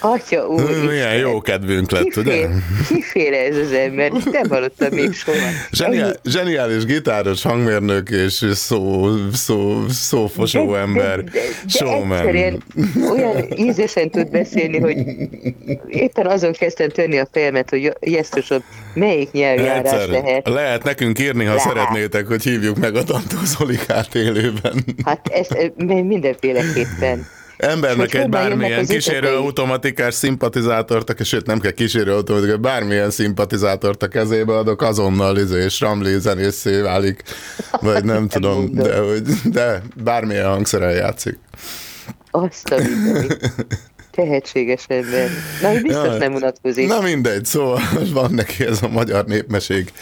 Atya úr, Milyen jó kedvünk lett, ugye? kiféle, kiféle ez az ember, nem hallottam még soha. Zseniál, zseniális gitáros, hangmérnök és szó, szó, szófosó ember, De showman. egyszerűen olyan ízesen tud beszélni, hogy éppen azon kezdtem törni a fejemet, hogy jesztusom, melyik nyelvjárás Egyszer. lehet. Lehet nekünk írni, ha Lehet. szeretnétek, hogy hívjuk meg a Dantó Zolikát élőben. Hát ez ez mindenféleképpen. Embernek És egy bármilyen kísérő automatikás szimpatizátort, sőt nem kell kísérő automatikás, bármilyen szimpatizátort a kezébe adok, azonnal izé, és Ramli zenészé válik, vagy nem tudom, de, hogy, de bármilyen hangszeren játszik. Azt a. Tehetséges ember. Na, hogy biztos Jaj. nem unatkozik. Na mindegy, szóval van neki ez a magyar népmeség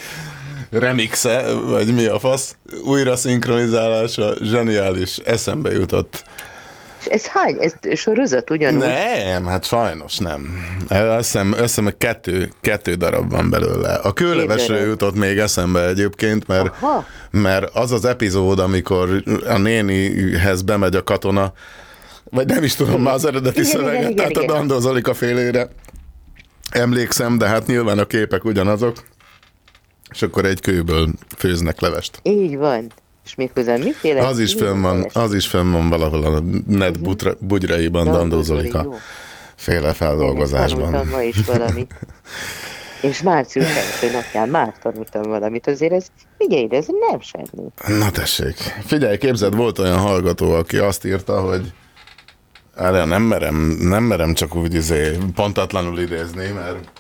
remixe, vagy mi a fasz, újra szinkronizálása, zseniális, eszembe jutott. Ez hány? Ez sorozat ugyanúgy? Nem, hát sajnos nem. Azt hiszem, azt hiszem kettő, kettő darab van belőle. A kőlevesről darab. jutott még eszembe egyébként, mert, Aha. mert az az epizód, amikor a nénihez bemegy a katona, vagy nem is tudom már az eredeti Igen, igen, szöveget, igen, tehát a igen. Dandó Zolika félére emlékszem, de hát nyilván a képek ugyanazok, és akkor egy kőből főznek levest. Így van. És méghozzá miféle? Az is fönn van, az is fönn van valahol a net butra- bugyraiban, Dandó Zolika jó. féle feldolgozásban. Tanultam ma is valamit. És március első napján már tanultam valamit. Azért ez, figyelj, de ez nem semmi. Na tessék. Figyelj, képzeld, volt olyan hallgató, aki azt írta, hogy Erre nem merem, nem merem csak úgy izé, pontatlanul idézni, mert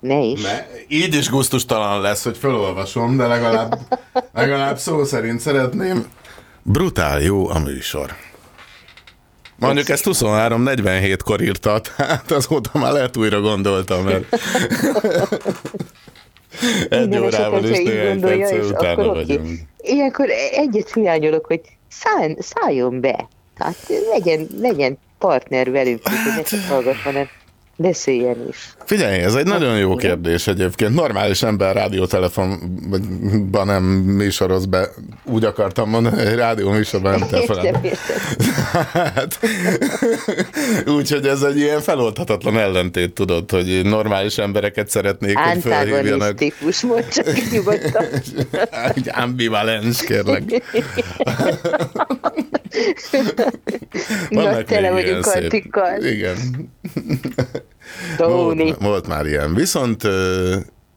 Ne is. ne, így is gusztustalan lesz, hogy felolvasom, de legalább, legalább szó szerint szeretném. Brutál jó a műsor. Mondjuk ezt 23-47-kor írta, tehát azóta már lehet újra gondoltam, mert egy Minden órával is néhány perccel és utána akkor oké. vagyunk. Ilyenkor egyet hiányolok, hogy száll, szálljon be. Tehát legyen, legyen partner velünk, hogy ne csak hallgat, hanem beszéljen is. Figyelj, ez egy nagyon jó kérdés egyébként. Normális ember rádiótelefonban nem műsoroz be, úgy akartam mondani, hogy rádió műsorban nem telefonál. Hát, úgyhogy ez egy ilyen feloldhatatlan ellentét, tudod, hogy normális embereket szeretnék, hogy felhívjanak. Antagonisztikus, mondd csak nyugodtan. Egy ambivalens, kérlek. Na, tele vagyunk antikkal. Igen. Volt, volt már ilyen. Viszont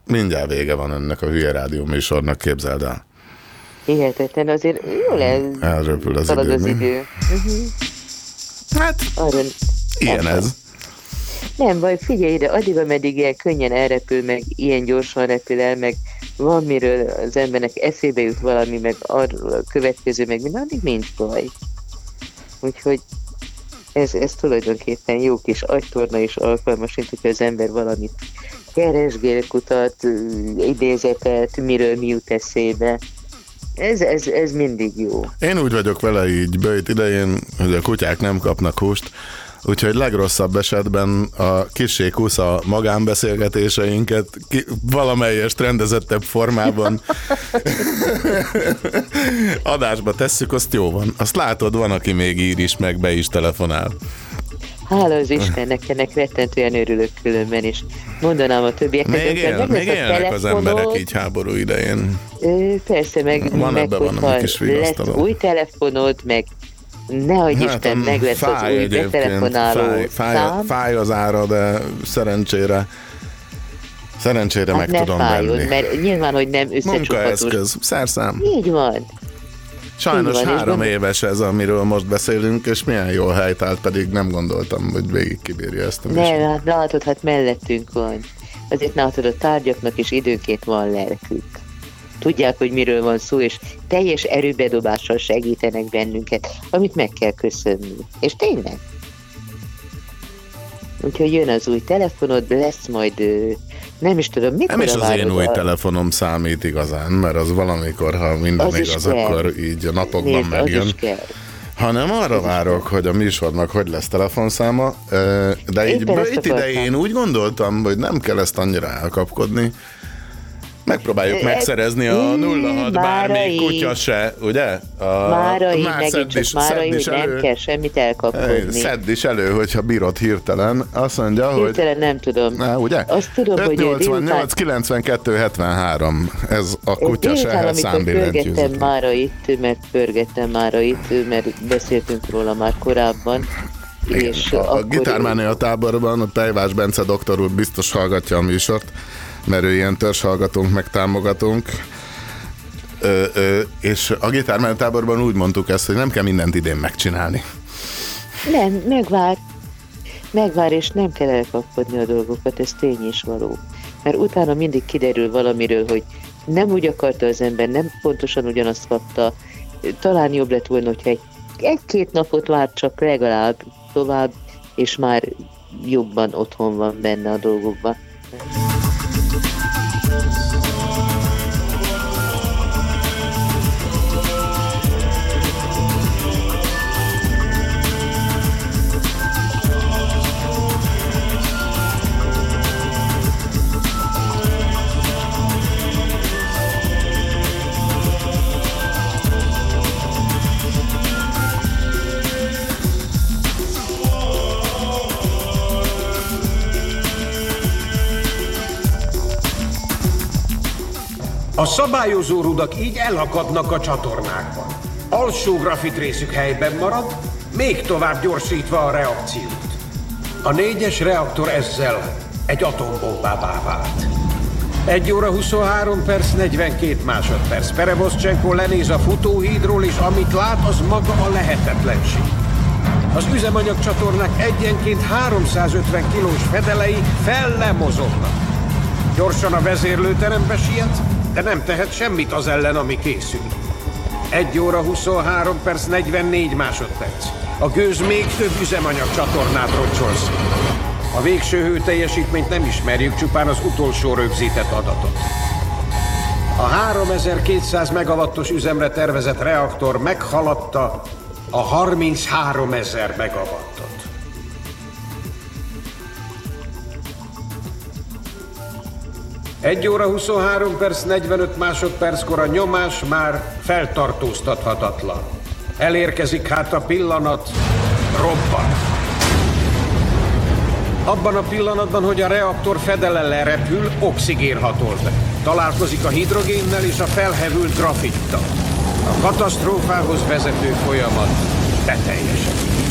mindjárt vége van ennek a hülye rádió műsornak, képzeld el. Hihetetlen, azért jó lesz. Elröpül az idő, az idő. Uh-huh. Hát, Arra, Ilyen ez. nem baj, figyelj ide, addig, ameddig ilyen könnyen elrepül, meg ilyen gyorsan repül el, meg van miről az embernek eszébe jut valami, meg arról a következő, meg minden, addig nincs baj. Úgyhogy ez, ez tulajdonképpen jó kis agytorna és alkalmas, mint hogyha az ember valamit keresgél, kutat, idézetet, miről mi jut eszébe. Ez, ez, ez mindig jó. Én úgy vagyok vele így bőjt idején, hogy a kutyák nem kapnak húst, úgyhogy legrosszabb esetben a kissé kusza magánbeszélgetéseinket ki, valamelyest rendezettebb formában adásba tesszük, azt jó van. Azt látod, van, aki még ír is, meg be is telefonál. Hála az Istennek, ennek rettentően örülök különben, és mondanám a többieknek, Még, él, meg még a élnek az emberek így háború idején. Ö, persze, meg, Van meg ebben hogyha kis új telefonod, meg nehogy Isten, am, meg lesz az Hát, új betelefonáló fáj, fáj, szám. fáj az ára, de szerencsére szerencsére Hát meg ne tudom fájjon, venni. mert nyilván, hogy nem összecsukhatós. Munkaeszköz, szerszám. Így van. Sajnos Így van, három éves ez, amiről most beszélünk, és milyen jól helytált, pedig nem gondoltam, hogy végig kibírja ezt a. Nem, hát látod, hát mellettünk van. Azért látod, a tárgyaknak is időnként van lelkük. Tudják, hogy miről van szó, és teljes erőbedobással segítenek bennünket, amit meg kell köszönni. És tényleg. Úgyhogy jön az új telefonod, lesz majd, nem is tudom, mikor Nem is az én új a- telefonom számít igazán, mert az valamikor, ha minden Az igaz, akkor így a napokban Nézd, az megjön. kell. hanem arra várok, hogy a műsornak hogy lesz telefonszáma, de így Éppen itt akartam. idején úgy gondoltam, hogy nem kell ezt annyira elkapkodni. Megpróbáljuk megszerezni a ö, 06 bármi kutya se, ugye? A, Márai, már megint szedd csak is- Márai, szedd hogy is nem elő. kell semmit elkapkodni. Szedd is elő, hogyha bírod hirtelen. Azt mondja, hogy... Hirtelen nem tudom. Na, ugye? Azt tudom, hogy 588 92 73. Ez a kutya se számbillentyűzet. mára itt, mert pörgettem mára itt, mert beszéltünk róla már korábban, és A, a gitármánia táborban a Pejvás Bence doktor úr biztos hallgatja a műsort, mert ő ilyen törzshallgatónk, meg támogatónk. Ö, ö, és a gitármánia táborban úgy mondtuk ezt, hogy nem kell mindent idén megcsinálni. nem, megvár, megvár, és nem kell elkapkodni a dolgokat, ez tény is való. Mert utána mindig kiderül valamiről, hogy nem úgy akarta az ember, nem pontosan ugyanazt kapta, talán jobb lett volna, hogyha egy, egy-két napot vár csak legalább tovább, és már jobban otthon van benne a dolgokban. A szabályozó rudak így elakadnak a csatornákban. Alsó grafit részük helyben marad, még tovább gyorsítva a reakciót. A négyes reaktor ezzel egy atombombává vált. 1 óra 23 perc 42 másodperc. Perevoszcsenko lenéz a futóhídról, és amit lát, az maga a lehetetlenség. Az üzemanyag csatornák egyenként 350 kilós fedelei fellemozognak. Gyorsan a vezérlőterembe siet, de nem tehet semmit az ellen, ami készül. 1 óra 23 perc 44 másodperc. A gőz még több üzemanyag csatornát rocsol szét. A végső hőteljesítményt nem ismerjük, csupán az utolsó rögzített adatot. A 3200 megawattos üzemre tervezett reaktor meghaladta a 33 ezer megawattot. Egy óra 23 perc 45 másodperckor a nyomás már feltartóztathatatlan. Elérkezik hát a pillanat, robban. Abban a pillanatban, hogy a reaktor fedele lerepül, oxigén hatol be. Találkozik a hidrogénnel és a felhevült grafittal. A katasztrófához vezető folyamat beteljesedik.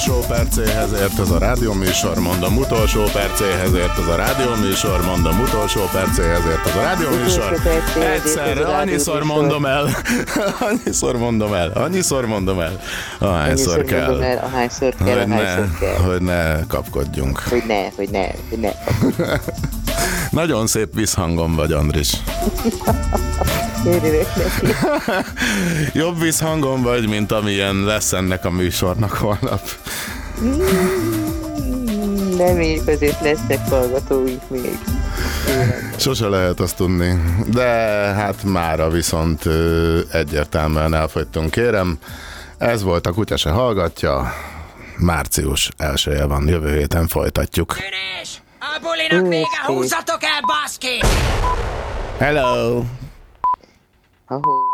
Utolsó percéhez ért ez a rádióműsor, mondom, utolsó percéhez ért ez a rádióműsor, mondom, utolsó percéhez ért ez a rádióműsor. Egyszerre, annyiszor mondom el, annyiszor mondom el, annyiszor mondom el, ahányszor kell. ahányszor kell, Hogy ne, hogy ne kapkodjunk. Hogy ne, hogy ne, hogy ne. Nagyon szép visszhangom vagy, Andris. Örülök neki. Jobb visszhangom vagy, mint amilyen lesz ennek a műsornak holnap. Reméljük azért lesznek hallgatóink még. Sose lehet azt tudni. De hát mára viszont egyértelműen elfogytunk. Kérem, ez volt a Kutya se hallgatja. Március elsője van, jövő héten folytatjuk. A bulinak vége, húzzatok el, baszki! Hello! Ahó.